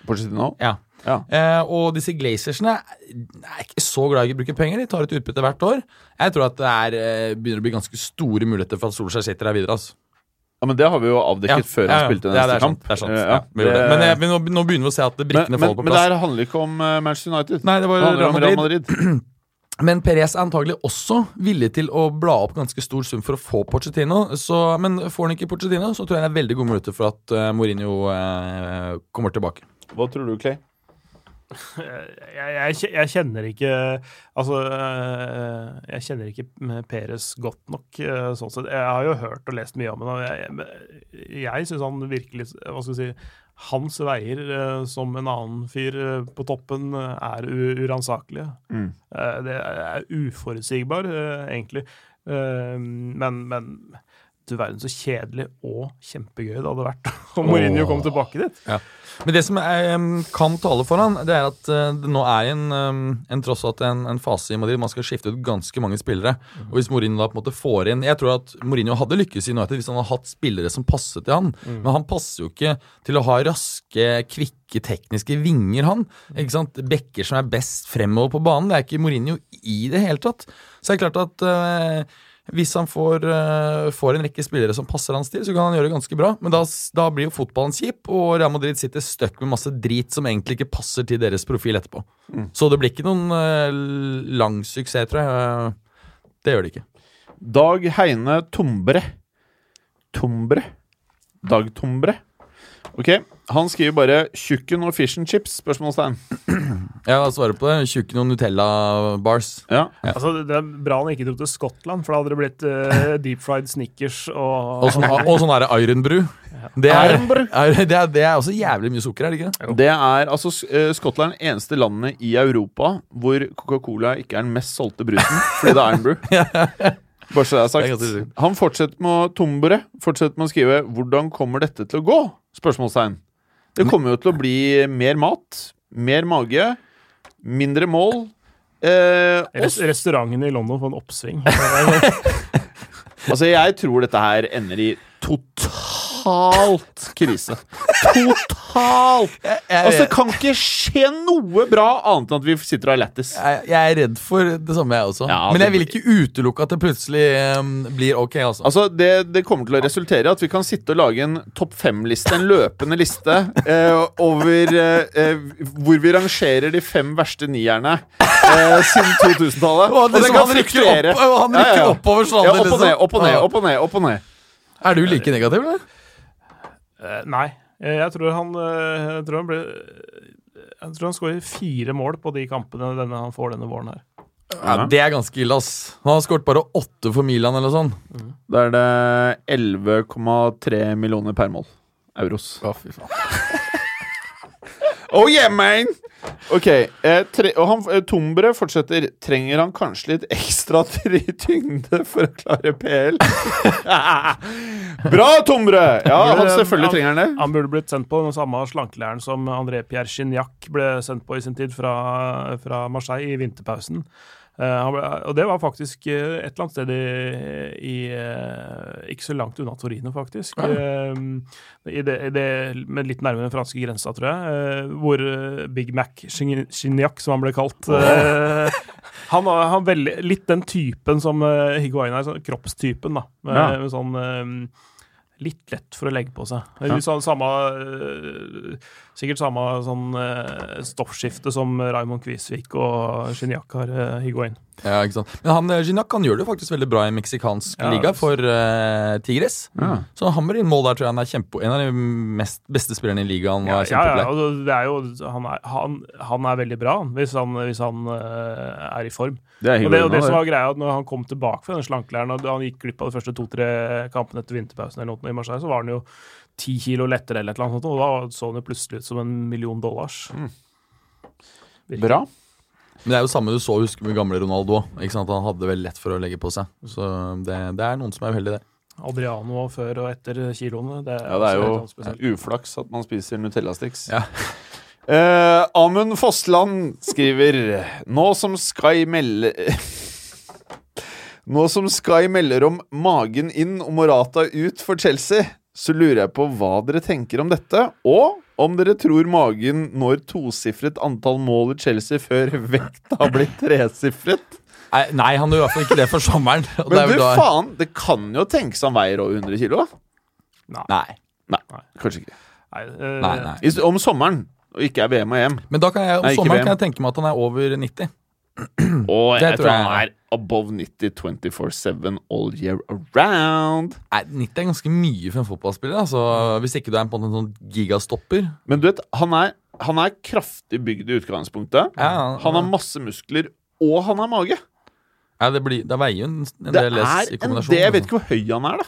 nå? Ja. Ja. Eh, og disse Glazersene er ikke så glad i å bruke penger. De tar et utbytte hvert år. Jeg tror at det er, eh, begynner å bli ganske store muligheter for at Solskjær sitter her videre. Altså. ja, men det har vi jo avdekket før han spilte ja, neste det er sant, kamp. Det er sant. Eh, Ja. Men, men nå, begynner vi å se at brikkene men, faller på plass. men det her handler ikke om Manchester United. Nei, det var Det handler Real om Real Madrid. Men Perez er antagelig også villig til å bla opp ganske stor sum for å få Pochettino. Så, men får han ikke Pochettino, så tror jeg det er veldig gode muligheter for at uh, Mourinho uh, kommer tilbake. Hva tror du, Clay? Jeg, jeg, jeg kjenner ikke Altså, øh, jeg kjenner ikke Peres godt nok, sånn sett. Jeg har jo hørt og lest mye om ham, og jeg, jeg, jeg syns han virkelig Hva skal vi si hans veier eh, som en annen fyr eh, på toppen eh, er uransakelige. Mm. Det er uforutsigbar, egentlig. Men, men du verden så kjedelig og kjempegøy det hadde vært om Mourinho kom tilbake dit. Men det som jeg, kan tale for han, det er at eh, det nå er en, en tross alt en, en fase i Madrid man skal skifte ut ganske mange spillere. Og hvis Mourinho da på en måte får inn Jeg tror at Mourinho hadde lykkes i United hvis han hadde hatt spillere som passet til han. Men han passer jo ikke til å ha raske, kvikke, tekniske vinger, han. Ikke sant? Bekker som er best fremover på banen. Det er ikke Mourinho i det hele tatt. Så det er klart at eh, hvis han får, eh, får en rekke spillere som passer hans stil, så kan han gjøre det ganske bra. Men da, da blir jo fotballen kjip, og Real Madrid sitter støkk med masse drit som egentlig ikke passer til deres profil etterpå. Så det blir ikke noen eh, lang suksess, tror jeg. Det gjør det ikke. Dag Heine Tombre. Tombre? Dag Tombre? Ok, Han skriver bare 'tjukken og fish and chips?' spørsmålstegn. Jeg svarer på det. Tjukken og Nutella-bars. Ja. Altså, det er bra han ikke dro til Skottland, for da hadde det blitt uh, deep fried Snickers og, Og sånn, og sånn er det Ironbrew. Det er, er, det, er, det er også jævlig mye sukker, er det ikke det? Det er altså eh, Skottland eneste landet i Europa hvor Coca-Cola ikke er den mest solgte brusen, fordi det er Ironbrew. Bare så det er Det er sagt. Han fortsetter med å Tombore fortsetter med å skrive 'Hvordan kommer dette til å gå?' Spørsmålstegn. Det kommer jo til å bli mer mat, mer mage, mindre mål. Eh, Rest Res Restaurantene i London får en oppsving. Altså, jeg tror dette her ender i totalt krise. Totalt! Altså, det kan ikke skje noe bra annet enn at vi sitter og har lættis. Jeg, jeg er redd for det samme, jeg også. Ja, Men jeg vil ikke utelukke at det plutselig um, blir ok, altså. Altså, det, det kommer til å resultere i at vi kan sitte og lage en topp fem-liste, en løpende liste, eh, over eh, eh, hvor vi rangerer de fem verste nierne eh, siden 2000-tallet. Og liksom, han rykker opp- og han rykker oppover Ja, opp og ned, liksom. opp og ned, opp og ned. opp og ned. Er du like negativ, eller? Eh, nei. Eh, Jeg tror han eh, Jeg tror han ble Jeg tror han skårer fire mål på de kampene denne, han får denne våren her. Ja, Det er ganske ille, ass. Han har skåret bare åtte for Milan, eller sånn. Da er det 11,3 millioner per mål. Euros. Å, fy faen. Oh yeah, man! Ok, eh, tre, og han, eh, Tombre fortsetter. Trenger han kanskje litt ekstra tyngde for å klare PL? Bra, Tombre! Ja, han selvfølgelig trenger han det. Han burde blitt sendt på den samme slankelæren som André Pierre Gignac ble sendt på i sin tid fra, fra Marseille i vinterpausen. Eh, og det var faktisk eh, et eller annet sted i, i eh, Ikke så langt unna Torino, faktisk. Eh, i det, i det, men litt nærmere den franske grensa, tror jeg. hvor Big Mac Chignac, som han ble kalt eh, Han var litt den typen som Higuain er, sånn kroppstypen, da. Med, Ja. med sånn Litt lett for å legge på seg. Ja. Samme, sikkert samme sånn eh, stoffskifte som Raymond Kvisvik og Gignac har uh, Higuain. Ja, ikke sant. Men han, eh, Gignac han gjør det jo faktisk veldig bra i meksikansk Ja, liga for uh, Tigres. Ja. Så han blir inn mål der, tror jeg han er kjempe, en av de mest, beste spillerne i ligaen. Ja, ja, ja, altså, det er jo, han, er, han, han er veldig bra hvis han, hvis han uh, er i form. Det er Og det, og det som var greia, at når han kom tilbake fra den slankelæren, og han gikk glipp av de første to-tre kampene etter vinterpausen, eller noe i Marseille, så var han jo ti kilo lettere, eller et eller annet, sånt, og da så han jo plutselig ut som en million dollars. Bra. Men det er jo samme du så husker med gamle Ronaldo òg. Han hadde veldig lett for å legge på seg. Så det, det er noen som er uheldige det. Adriano før og etter kiloene. Det er, Ja, det er jo uflaks at man spiser Nutella-sticks. Ja. Eh, Amund Fossland skriver Nå som Sky melder Nå som Sky melder om magen inn og Morata ut for Chelsea, så lurer jeg på hva dere tenker om dette, og om dere tror magen når tosifret antall mål i Chelsea før vekta har blitt tresifret. Nei, nei, han gjør i hvert fall ikke det for sommeren. og det Men du, da- faen, det kan jo tenkes han veier over 100 kilo? Nei. Nei, kanskje ikke. Nei, øh... Nei, nei. Om sommeren, og ikke er VM og EM. Men da kan jeg, om Nei, sommeren kan jeg tenke meg at han er over 90. Og Det jeg tror han er above 90 24-7 all year around. Nei, 90 er ganske mye for en fotballspiller. Altså, hvis ikke du er på en sånn gigastopper. Men du vet, han er, han er kraftig bygd i utgangspunktet. Ja, han- Han har masse muskler, og han har mage. Ja, det, blir, det veier jo en, en Det del er i kombinasjon. det, Jeg vet ikke hvor høy han er, da.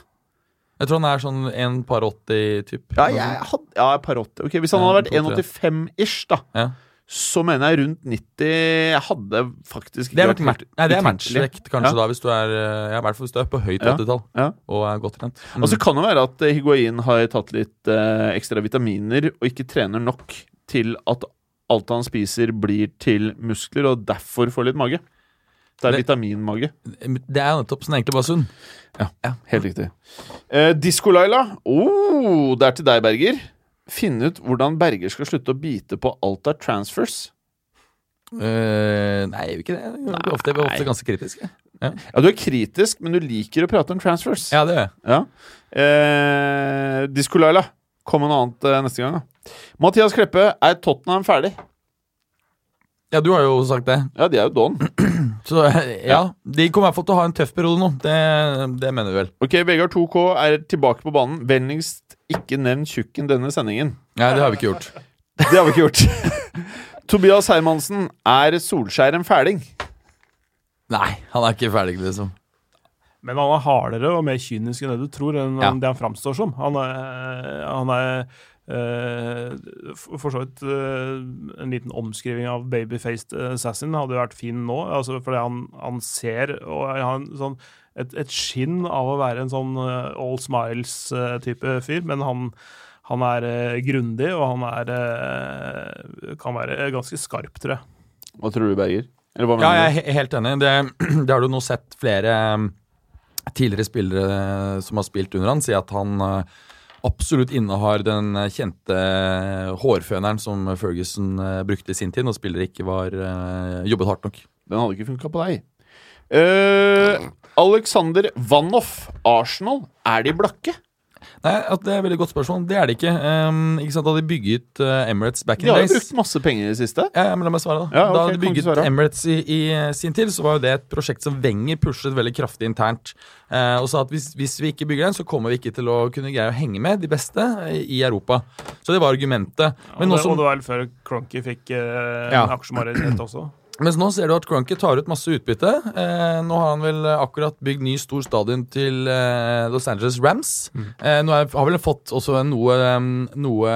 Jeg tror han er sånn en par 80-typ. Ja, jeg hadde, ja, par 80. Okay, Hvis han Ja, hadde vært 1,85-ish, da, Ja. Så mener jeg rundt 90 Jeg hadde faktisk Det er, vært, nei, det er matchvekt, kanskje, Ja. da, hvis du er eh, ja, hvert fall hvis du er på høyt 80-tall Ja. og er godt trent. Mm. Og så kan det være at eh, Higuain har tatt litt eh, ekstra vitaminer og ikke trener nok til at alt han spiser, blir til muskler, og derfor får litt mage. Det er Det- vitaminmage. Det er jo nettopp sånn egentlig bare sunn. Ja, Helt riktig. Eh, Disko-Laila. Oh, det er til deg, Berger. Finne ut hvordan Berger skal slutte å bite på alt av transfers. Uh, nei, jeg gjør ikke det. Jeg er ofte, jeg blir ofte ganske kritisk. Ja. Ja, Du er kritisk, men du liker å prate om transfers. Ja, det gjør jeg. Ja. Uh, Disko-Laila. Kom med noe annet uh, neste gang, da. Mathias Kleppe, er Tottenham ferdig? Ja, du har jo sagt det. Ja, de er jo don. Så ja, ja, de kommer i hvert fall til å ha en tøff periode nå. Det, det mener vi vel. Ok, Vegard 2K er tilbake på banen. Vennligst ikke nevn tjukken denne sendingen. Nei, det har vi ikke gjort. Det har vi ikke gjort. Tobias Hermansen, er Solskjær en fæling? Nei, han er ikke ferdig, liksom. Men han er hardere og mer kynisk enn det du tror, enn Ja. det han framstår som. Han er, han er eh, for så vidt eh, En liten omskriving av babyfaced assassin hadde jo vært fin nå. Altså fordi han, han ser og han sånn, et, et skinn av å være en sånn eh, all smiles-type fyr, men han, han er uh, grundig, og han er eh, kan være ganske skarp, tror jeg. Hva tror du, Berger? Eller hva Ja, mener jeg er helt enig. Det, det har du nå sett flere um, tidligere spillere eh, som har spilt under han, si at han eh, absolutt innehar den eh, kjente eh, hårføneren som Ferguson eh, brukte i sin tid, når spillere ikke var eh, jobbet hardt nok. Den hadde ikke funka på deg. Eh, Alexander Vanhoff, Arsenal, er de blakke? Nei, at Det er et veldig godt spørsmål. Det er det ikke. Um, ikke sant, Da de bygget uh, Emirates back in De har jo brukt masse penger i det siste. Ja, ja, men la meg svare, da. Ja, okay, da de bygget? Emirates i, i eh, sin tid, så var jo det et prosjekt som Wenger pushet veldig kraftig internt. Uh, og sa at hvis, hvis vi ikke bygger den, så kommer vi ikke til å kunne greie å henge med de beste i, Europa. Så det var argumentet. Men og, det, som- og det var vel før Cronky fikk uh, Ja. aksjemajoritet også. Mens nå ser du at Cronky tar ut masse utbytte. Eh, nå har han vel akkurat bygd ny stor stadion til eh, Los Angeles Rams. Eh, nå er, har vel fått også noe, noe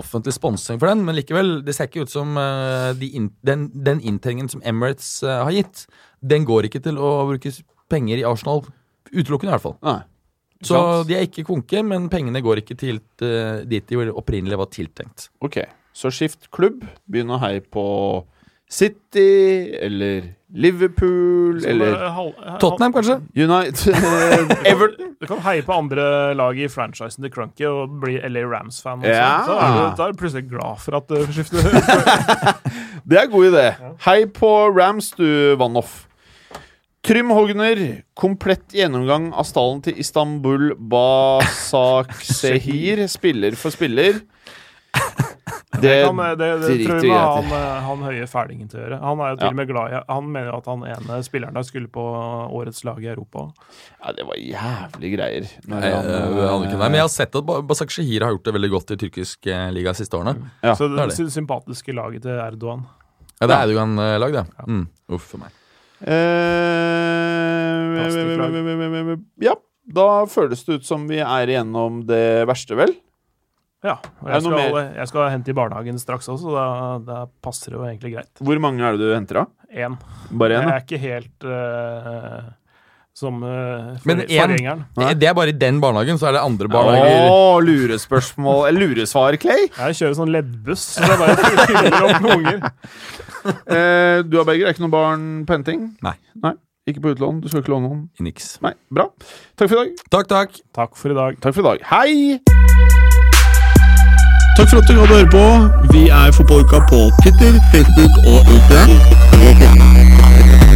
offentlig sponsing for den, men likevel, det ser ikke ut som eh, de in, den, den inntjeningen som Emirates eh, har gitt, den går ikke til å bruke penger i Arsenal. Utelukkende, i hvert fall. Nei. Så de er ikke konke, men pengene går ikke til eh, dit de opprinnelig var tiltenkt. Ok, så skift klubb. Begynn å heie på City eller Liverpool Så eller Tottenham, kanskje? United Everton. Du kan heie på andre lag i franchisen til Crunky og bli LA Rams-fan. Ja. Så er du, da er du plutselig glad for at du skifter. Det er en god idé. Hei på Rams, du, Vanoff. Trym Hogner, komplett gjennomgang av stallen til Istanbul Basaksehir, spiller for spiller. Det, Det, kan, det, det driter tror vi jeg han, eh, han høye fælingen til å gjøre. Han er jo til Ja. og med glad i Han mener jo at han ene spilleren der skulle på årets lag i Europa. Ja, det var jævlig greier. Nei, han, jeg aner ikke. Nei, men jeg har sett at Basak Shahir har gjort det veldig godt i tyrkisk eh, liga de siste årene. Ja, så det det, er det. sy- sympatiske laget til Erdogan. Ja, det er det jo en eh, lag, det. Mm. Uff for meg. Eh, ja, da føles det ut som vi er igjennom det verste, vel? Ja. Og Er jeg skal, jeg skal hente i barnehagen straks også, så da, da passer det jo egentlig greit. Hvor mange er det du henter av? Én. Bare én? Jeg er ikke helt uh, som uh, Men én- forgjengeren. Det, det er bare i den barnehagen, så er det andre barnehager. Å, lurespørsmål Eller luresvar, Clay. Jeg kjører sånn leddbuss, så det bare fyller opp med unger. uh, du har begge, er ikke noen barn på henting? Nei. Nei. Ikke på utlån? Du skal ikke låne noen? Niks. Nei. Bra. Takk for i dag. Takk, takk. Takk for i dag. Takk for i dag. Hei! Takk for at du hadde høre på. Vi er Fotballuka på Twitter, Facebook og Instagram.